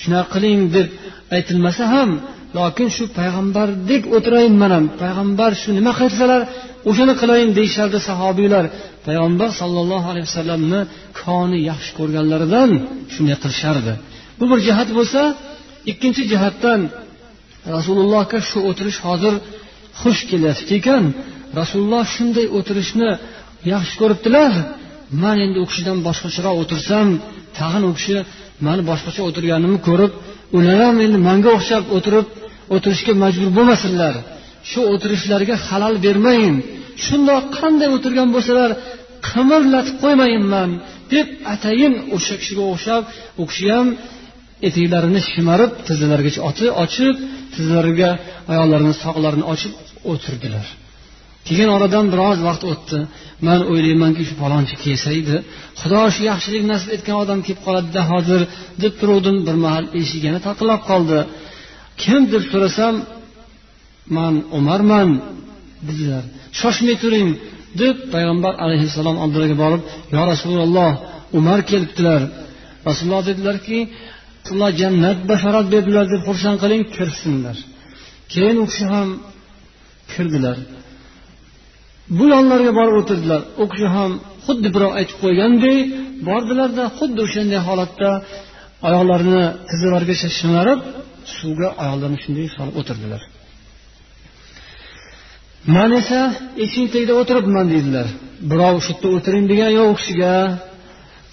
shunaqa qiling deb aytilmasa ham lokin shu payg'ambardek o'tirayin man ham payg'ambar shu nima qilsalar o'shani qilayin deyishardi sahobiylar. Payg'ambar sollallohu alayhi vasallamni koni yaxshi ko'rganlaridan shunday qilishardi. Bu bir jihat bo'lsa ikkinchi jihatdan rasulullohga shu o'tirish hozir xush kelyapti ekan. Rasululloh shunday o'tirishni yaxshi ko'ribdilar. Man endi u kishidan boshqacharoq o'tirsam tag'in u kishi mani boshqacha o'tirganimni ko'rib ular ham endi manga o'xshab o'tirib o'tirishga majbur bo'lmasinlar. Shu o'tirishlariga halal bermayin shundoq qanday o'tirgan bo'lsalar qimirlatib qo'ymayinman deb atayin o'sha kishiga o'xshab u kishi ham etiklarini shimarib tizzalarigacha ochib tizzalariga oyoqlarini soqlarini ochib o'tirdilar. Keyin oradan biroz vaqt o'tdi. Man o'ylaymanki shu falonchi kelsa edi. Xudo shu yaxshilik nasib etgan odam kelib qoladida hozir deb turuvdim. Bir mahal eshik yana taqillab qoldi. Kim deb so'rasam man umarman dedilar. Shoshmay turing deb payg'ambar alayhissalom oldilariga borib yo rasululloh umar kelibdilar rasululloh dedilarki alloh jannat basharat berdilar deb xursand qiling kirsinlar keyin u kishi ham kirdilar. Bu yonlariga borib o'tirdilar. U kishi ham xuddi birov aytib qo'ygandek bordilarda xuddi o'shanday holatda oyoqlarini tizzalarigacha shimarib suvga oyoqlarini shunday solib o'tirdilar. Man esa eshikni tagida o'tiribman deydilar. Birov shu yerda o'tiring degan yo'q u kishiga.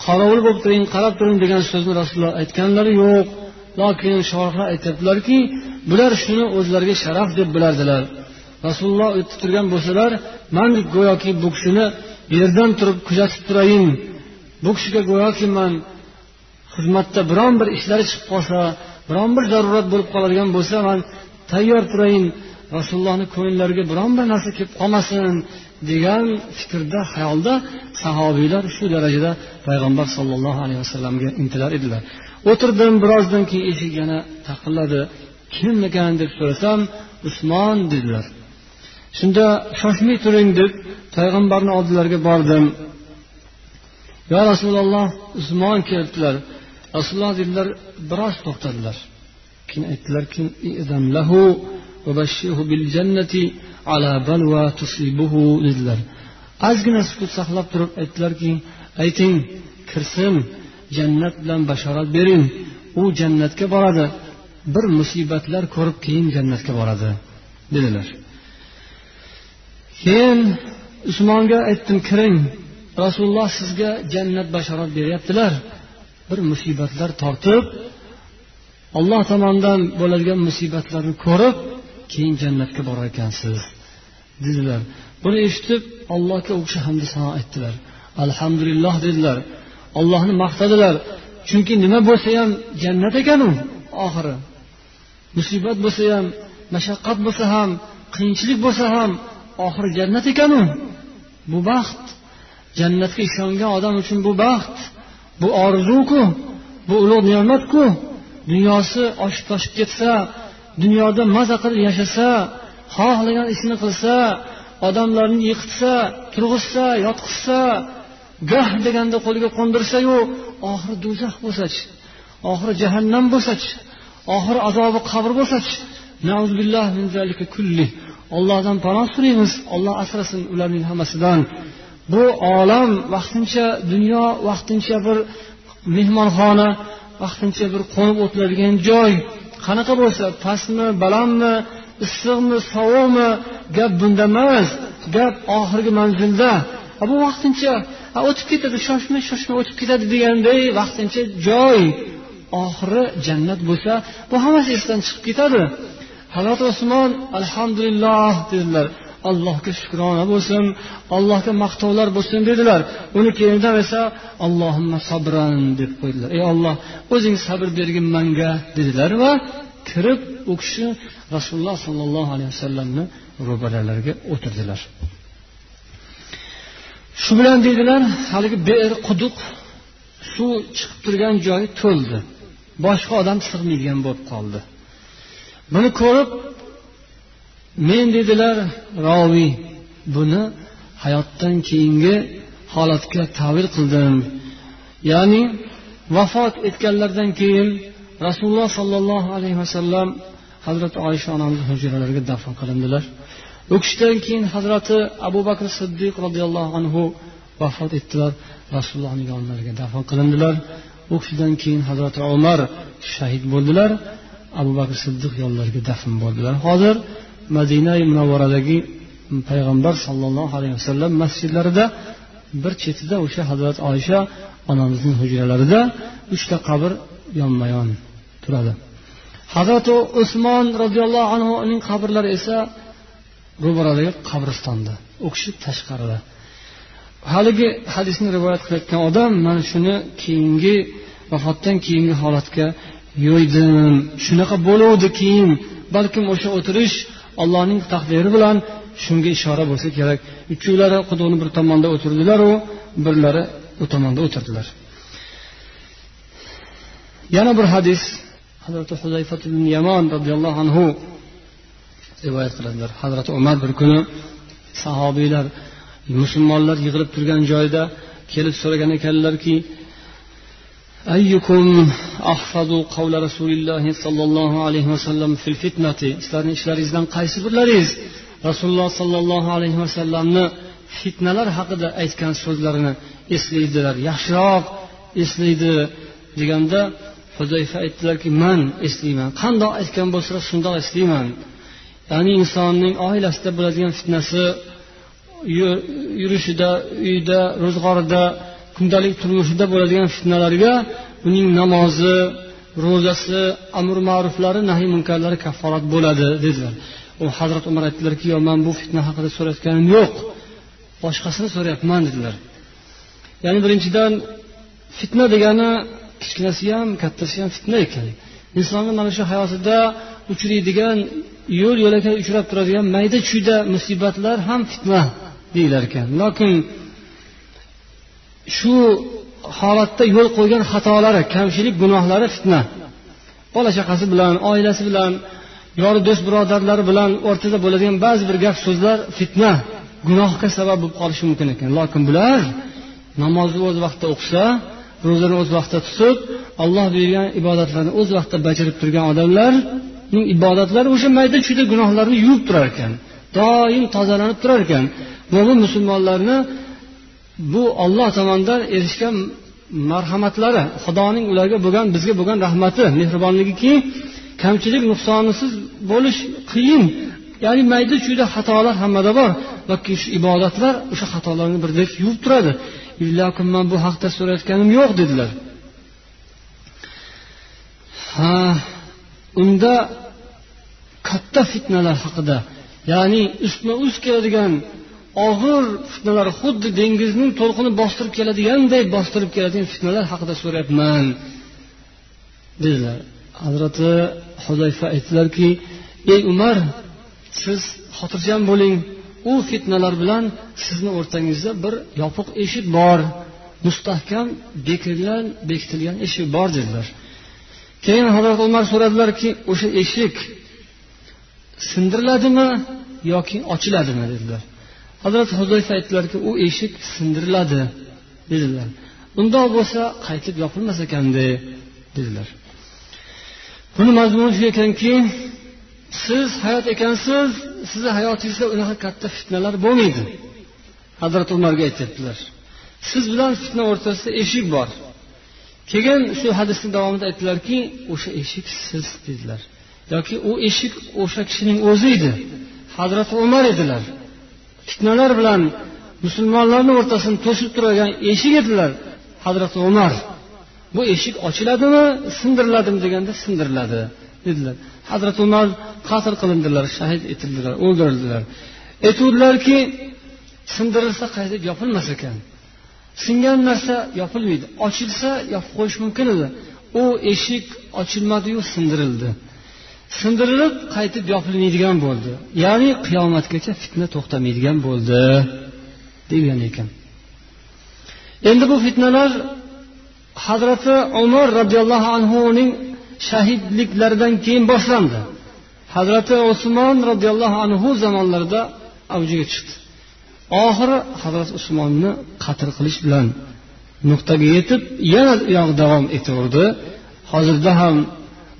Qorovul bo'lib turing qarab turing degan so'zni rasululloh aytganlari yo'q. Lokin shorihlar aytyaptilarki bular shuni o'zlariga sharaf deb bilardilar. Rasululloh o'tib turgan bo'lsalar man go'yoki bu kishini yerdan turib kuzatib turayin bu kishiga go'yoki man xizmatda biron bir ishlari chiqib qolsa biron bir zarurat bo'lib qoladigan bo'lsa man tayyor turayin rasulullohni ko'ngillariga biron bir narsa kelib qolmasin degan fikrda xayolda sahobiylar shu darajada payg'ambar sollallohu alayhi vasallamga intilar edilar. O'tirdim birozdan keyin eshik yana taqilladi. Kim ekan deb so'rasam usmon dedilar. Shunda shoshmay turing deb payg'ambarni oldilariga bordim. Yo rasululloh usmon kelibdilar. Rasululloh dedilar biroz to'xtadilar. Keyin aytdilarki dedilar. Ozgina sukut saqlab turib aytdilarki ayting kirsin jannat bilan bashorat bering. U jannatga boradi. Bir musibatlar ko'rib keyin jannatga boradi dedilar. Keyin usmonga aytdim kiring rasululloh sizga jannat bashorat beryaptilar. Bir musibatlar tortib olloh tomonidan bo'ladigan musibatlarni ko'rib keyin jannatga borar ekansiz dedilar. Buni eshitib allohga u kishi hamda sano aytdilar. Alhamdulillah dedilar. Ollohni maqtadilar. Chunki nima bo'lsa ham jannat ekan u oxiri. Musibat bo'lsa ham mashaqqat bo'lsa ham qiyinchilik bo'lsa ham oxiri jannat ekanu. Bu baxt. Jannatga ishongan odam uchun bu baxt. Bu orzuku. Bu ulug' ne'matku. Dunyosi oshib toshib ketsa dunyoda maza qilib yashasa xohlagan ishini qilsa odamlarni yiqitsa turg'izsa yotqizsa goh deganda qo'liga qo'ndirsayu oxiri do'zax bo'lsachi oxiri jahannam bo'lsachi oxiri azobi qabr bo'lsachi ollohdan panoh so'raymiz olloh asrasin ularning hammasidan. Bu olam vaqtincha dunyo vaqtincha bir mehmonxona vaqtincha bir qo'nib o'tiladigan joy. Qanaqa bo'lsa pastmi balandmi issiqmi sovuqmi gap bunda emas gap oxirgi manzilda. Bu vaqtincha o'tib ketadi shoshmay shoshmay o'tib ketadi deganday vaqtincha joy. Oxiri jannat bo'lsa bu hammasi esdan chiqib ketadi. Hazrati usmon alhamdulillah dedilar. Allohga shukrona bo'lsin allohga maqtovlar bo'lsin dedilar. Uni keyinroq esa allohimma sabran deb qo'ydilar. Ey olloh o'zing sabr bergin manga dedilar va kirib u kishi rasululloh sollallohu alayhi vasallamni ro'baralariga o'tirdilar. Shu bilan deydilar haligi ber quduq suv chiqib turgan joyi to'ldi. Boshqa odam sig'maydigan bo'lib qoldi. Buni ko'rib men dedilar roviy buni hayotdan keyingi holatga tavil qildim. Ya'ni vafot etganlaridan keyin rasululloh sollallohu alayhi vasallam hazrati oysha onamiz hujralariga dafn qilindilar. U kishidan keyin hazrati abu bakr siddiq roziyallohu anhu vafot etdilar rasulullohni yonlariga dafn qilindilar. U kishidan keyin hazrati umar shahid bo'ldilar. Abu bakr siddiq yonlariga dafn bo'ldilar. Hozir madina munavvaradagi payg'ambar sollallohu alayhi vasallam masjidlarida bir chetida o'sha hazrati oysha onamizning hujralarida uchta qabr yonma yon turadi. Hazrati usmon roziyallohu anhuning qabrlari esa ro'baradagi qabristonda u kishi tashqarida. Haligi hadisni rivoyat qilayotgan odam mana shuni keyingi vafotdan keyingi holatga yo'ydim. Shunaqa bo'luvdi keyin. Balkim o'sha o'tirish allohning taqdiri bilan shunga ishora bo'lsa kerak. Uchovlari quduqni bir tomonda o'tirdilaru birlari u tomonda o'tirdilar. Yana bir hadis. Hazrati huzayfat ibn yamon roziyallohu anhu rivoyat qiladilar. Hazrati umar bir kuni sahobiylar musulmonlar yig'ilib turgan joyda kelib so'ragan ekanlarki أيكم أحفظ قول رسول الله صلى الله عليه وسلم في الفتنة sizlarni ishlaringizdan qaysi birlaringiz rasululloh sollallohu alayhi vasallamni fitnalar haqida aytgan so'zlarini eslaydilar yaxshiroq eslaydi deganda huzayfa aytdilarki man eslayman qandoq aytgan bo'lsa shundoq eslayman ya'ni insonning oilasida bo'ladigan fitnasi yurishida uyda ro'zg'orida kundalik turmushida bo'ladigan fitnalarga uning namozi ro'zasi amr ma'ruflari nahiy munkarlari kafforat bo'ladi dedilar. U hazrat umar aytdilarki yo man bu fitna haqida so'rayotganim yo'q. Boshqasini so'rayapman dedilar. Ya'ni birinchidan fitna degani kichkinasi ham kattasi ham fitna ekan. Insonni mana shu hayotida uchraydigan yo'l yo'lakay uchrab turadigan mayda chuyda musibatlar ham fitna deyilar ekan. Lokin shu holatda yo'l qo'ygan xatolari kamchilik gunohlari fitna. Bola chaqasi bilan oilasi bilan yori do'st birodarlari bilan o'rtada bo'ladigan ba'zi bir gap so'zlar fitna gunohga sabab bo'lib qolishi mumkin ekan. Lokin bular namozni o'z vaqtida o'qisa ro'zani o'z vaqtida tutib olloh buyurgan ibodatlarni o'z vaqtida bajarib turgan odamlarning ibodatlari o'sha mayda chuyda gunohlarni yuvib turar ekan. Doim tozalanib turar ekan. Mo'min musulmonlarni bu olloh tomonidan erishgan marhamatlari xudoning ularga bo'lgan bizga bo'lgan rahmati mehribonligiki kamchilik nuqsonisiz bo'lish qiyin. Ya'ni mayda chuyda xatolar hammada bor. Balki shu ibodatlar o'sha xatolarni birdek yuvib turadi. Lokin man bu haqda so'rayotganim yo'q dedilar. Ha unda katta fitnalar haqida ya'ni ustma ust keladigan og'ir fitnalar xuddi dengizning to'lqini bostirib keladiganday bostirib keladigan fitnalar haqida so'rayapman dedilar. Hazrati huzayfa aytdilarki ey umar siz xotirjam bo'ling. U fitnalar bilan sizni o'rtangizda bir yopiq eshik bor. Mustahkam bekilgan bekitilgan eshik bor dedilar. Keyin hazrati umar so'radilarki o'sha eshik sindiriladimi yoki ochiladimi? dedilar. Hazrati huzayfa aytdilarki u eshik sindiriladi dedilar. Undoq bo'lsa qaytib yopilmas ekanda dedilar. Buni mazmuni shu ekanki siz hayot ekansiz sizni hayotingizda unaqa katta fitnalar bo'lmaydi hazrati umarga aytyaptilar. Siz bilan fitna o'rtasida eshik bor. Keyin shu hadisni davomida aytdilarki o'sha eshik siz dedilar. Yoki u eshik o'sha kishining o'zi edi hazrati umar edilar. Fitnalar bilan musulmonlarni o'rtasini to'sib turadigan eshik edilar hazrati umar. Bu eshik ochiladimi sindiriladimi deganda sindiriladi dedilar. Hazrati umar qasr qilindilar shahid etildilar o'ldirildilar. Aytuvdilarki sindirilsa qaytib yopilmas ekan. Singan narsa yopilmaydi ochilsa yopib qo'yish mumkin edi. U eshik ochilmadiyu sindirildi. Sindirilib qaytib yopilmaydigan bo'ldi. Ya'ni qiyomatgacha fitna to'xtamaydigan bo'ldi degan ekan. Endi bu fitnalar hazrati umar roziyallohu anhuning shahidliklaridan keyin boshlandi. Hazrati usmon roziyallohu anhu zamonlarida avjiga chiqdi. Oxiri hazrati usmonni qatl qilish bilan nuqtaga yetib yana u davom etaverdi hozirda ham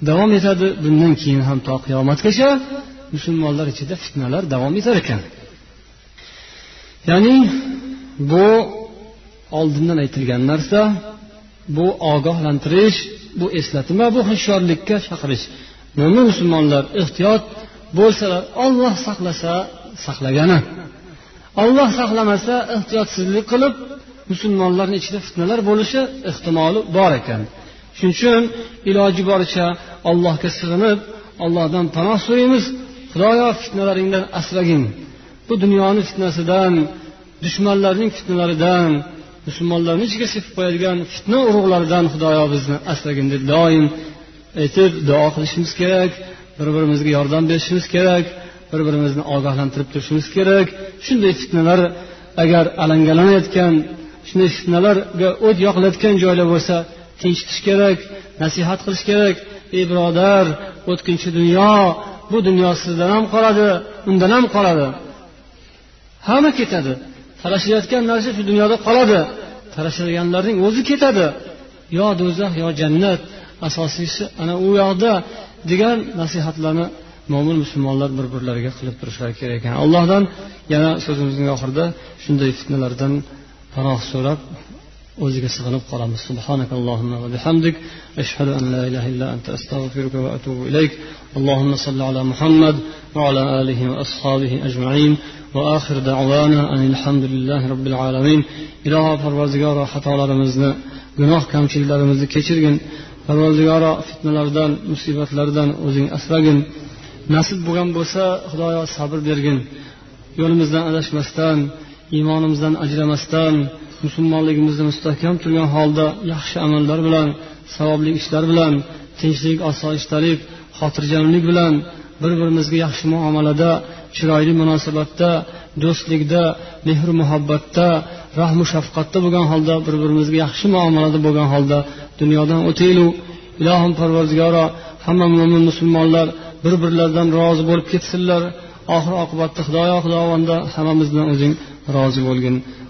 davom etadi. Bundan keyin ham to qiyomatgacha musulmonlar ichida fitnalar davom etar ekan. Ya'ni bu oldindan aytilgan narsa bu ogohlantirish bu eslatma bu hushyorlikka chaqirish. Mo'min musulmonlar ehtiyot bo'lsalar olloh saqlasa saqlagani. Olloh saqlamasa ehtiyotsizlik qilib musulmonlarni ichida fitnalar bo'lishi ehtimoli bor ekan. Shuning uchun iloji boricha allohga sig'inib allohdan panoh so'raymiz. Xudoyo fitnalaringdan asragin. Bu dunyoni fitnasidan dushmanlarning fitnalaridan musulmonlarni ichiga sepib qo'yadigan fitna urug'laridan xudoyo bizni asragin deb doim aytib duo qilishimiz kerak bir birimizga yordam berishimiz kerak bir birimizni ogohlantirib turishimiz kerak. Shunday fitnalar agar alangalanayotgan shunday fitnalarga o't yoqilayotgan joylar bo'lsa tinchitish kerak nasihat qilish kerak. Ey birodar o'tkinchi dunyo bu dunyo sizdan ham qoladi undan ham qoladi. Hamma ketadi. Talashilayotgan narsa shu dunyoda qoladi. Talashilganlarning o'zi ketadi. Yo do'zax yo jannat. Asosiysi ana u yoqda degan nasihatlarni mo'min musulmonlar bir birlariga qilib turishlari kerak ekan. Allohdan yana so'zimizning oxirida shunday fitnalardan panoh so'rab o'ziga sig'inib qolamiz. Subhanakallohumma va bihamdik. Ashhadu an la ilaha illa anta astag'firuka va atubu ilayk. Allohumma salli ala muhammad va ala alihi va ashabihi ajmain. Va axir da'vana alhamdulillahi robbil alamin. Iloho parvardigoro xatolarimizni gunoh kamchiliklarimizni kechirgin. Parvardigoro fitnalardan musibatlardan o'zing asragin. Nasib bo'lgan bo'lsa xudoyo sabr bergin. Yo'limizdan adashmasdan iymonimizdan ajramasdan musulmonligimizni mustahkam turgan holda yaxshi amallar bilan savobli ishlar bilan tinchlik osoyishtalik xotirjamlik bilan bir birimizga yaxshi muomalada chiroyli munosabatda do'stlikda mehr muhabbatda rahmu shafqatda bo'lgan holda bir birimizga yaxshi muomalada bo'lgan holda dunyodan o'taylik ilohim parvardigoro hamma mo'min musulmonlar bir birlaridan rozi bo'lib ketsinlar. Oxir oqibatda xudoyo xudovanda hammamizdan o'zing rozi bo'lgin.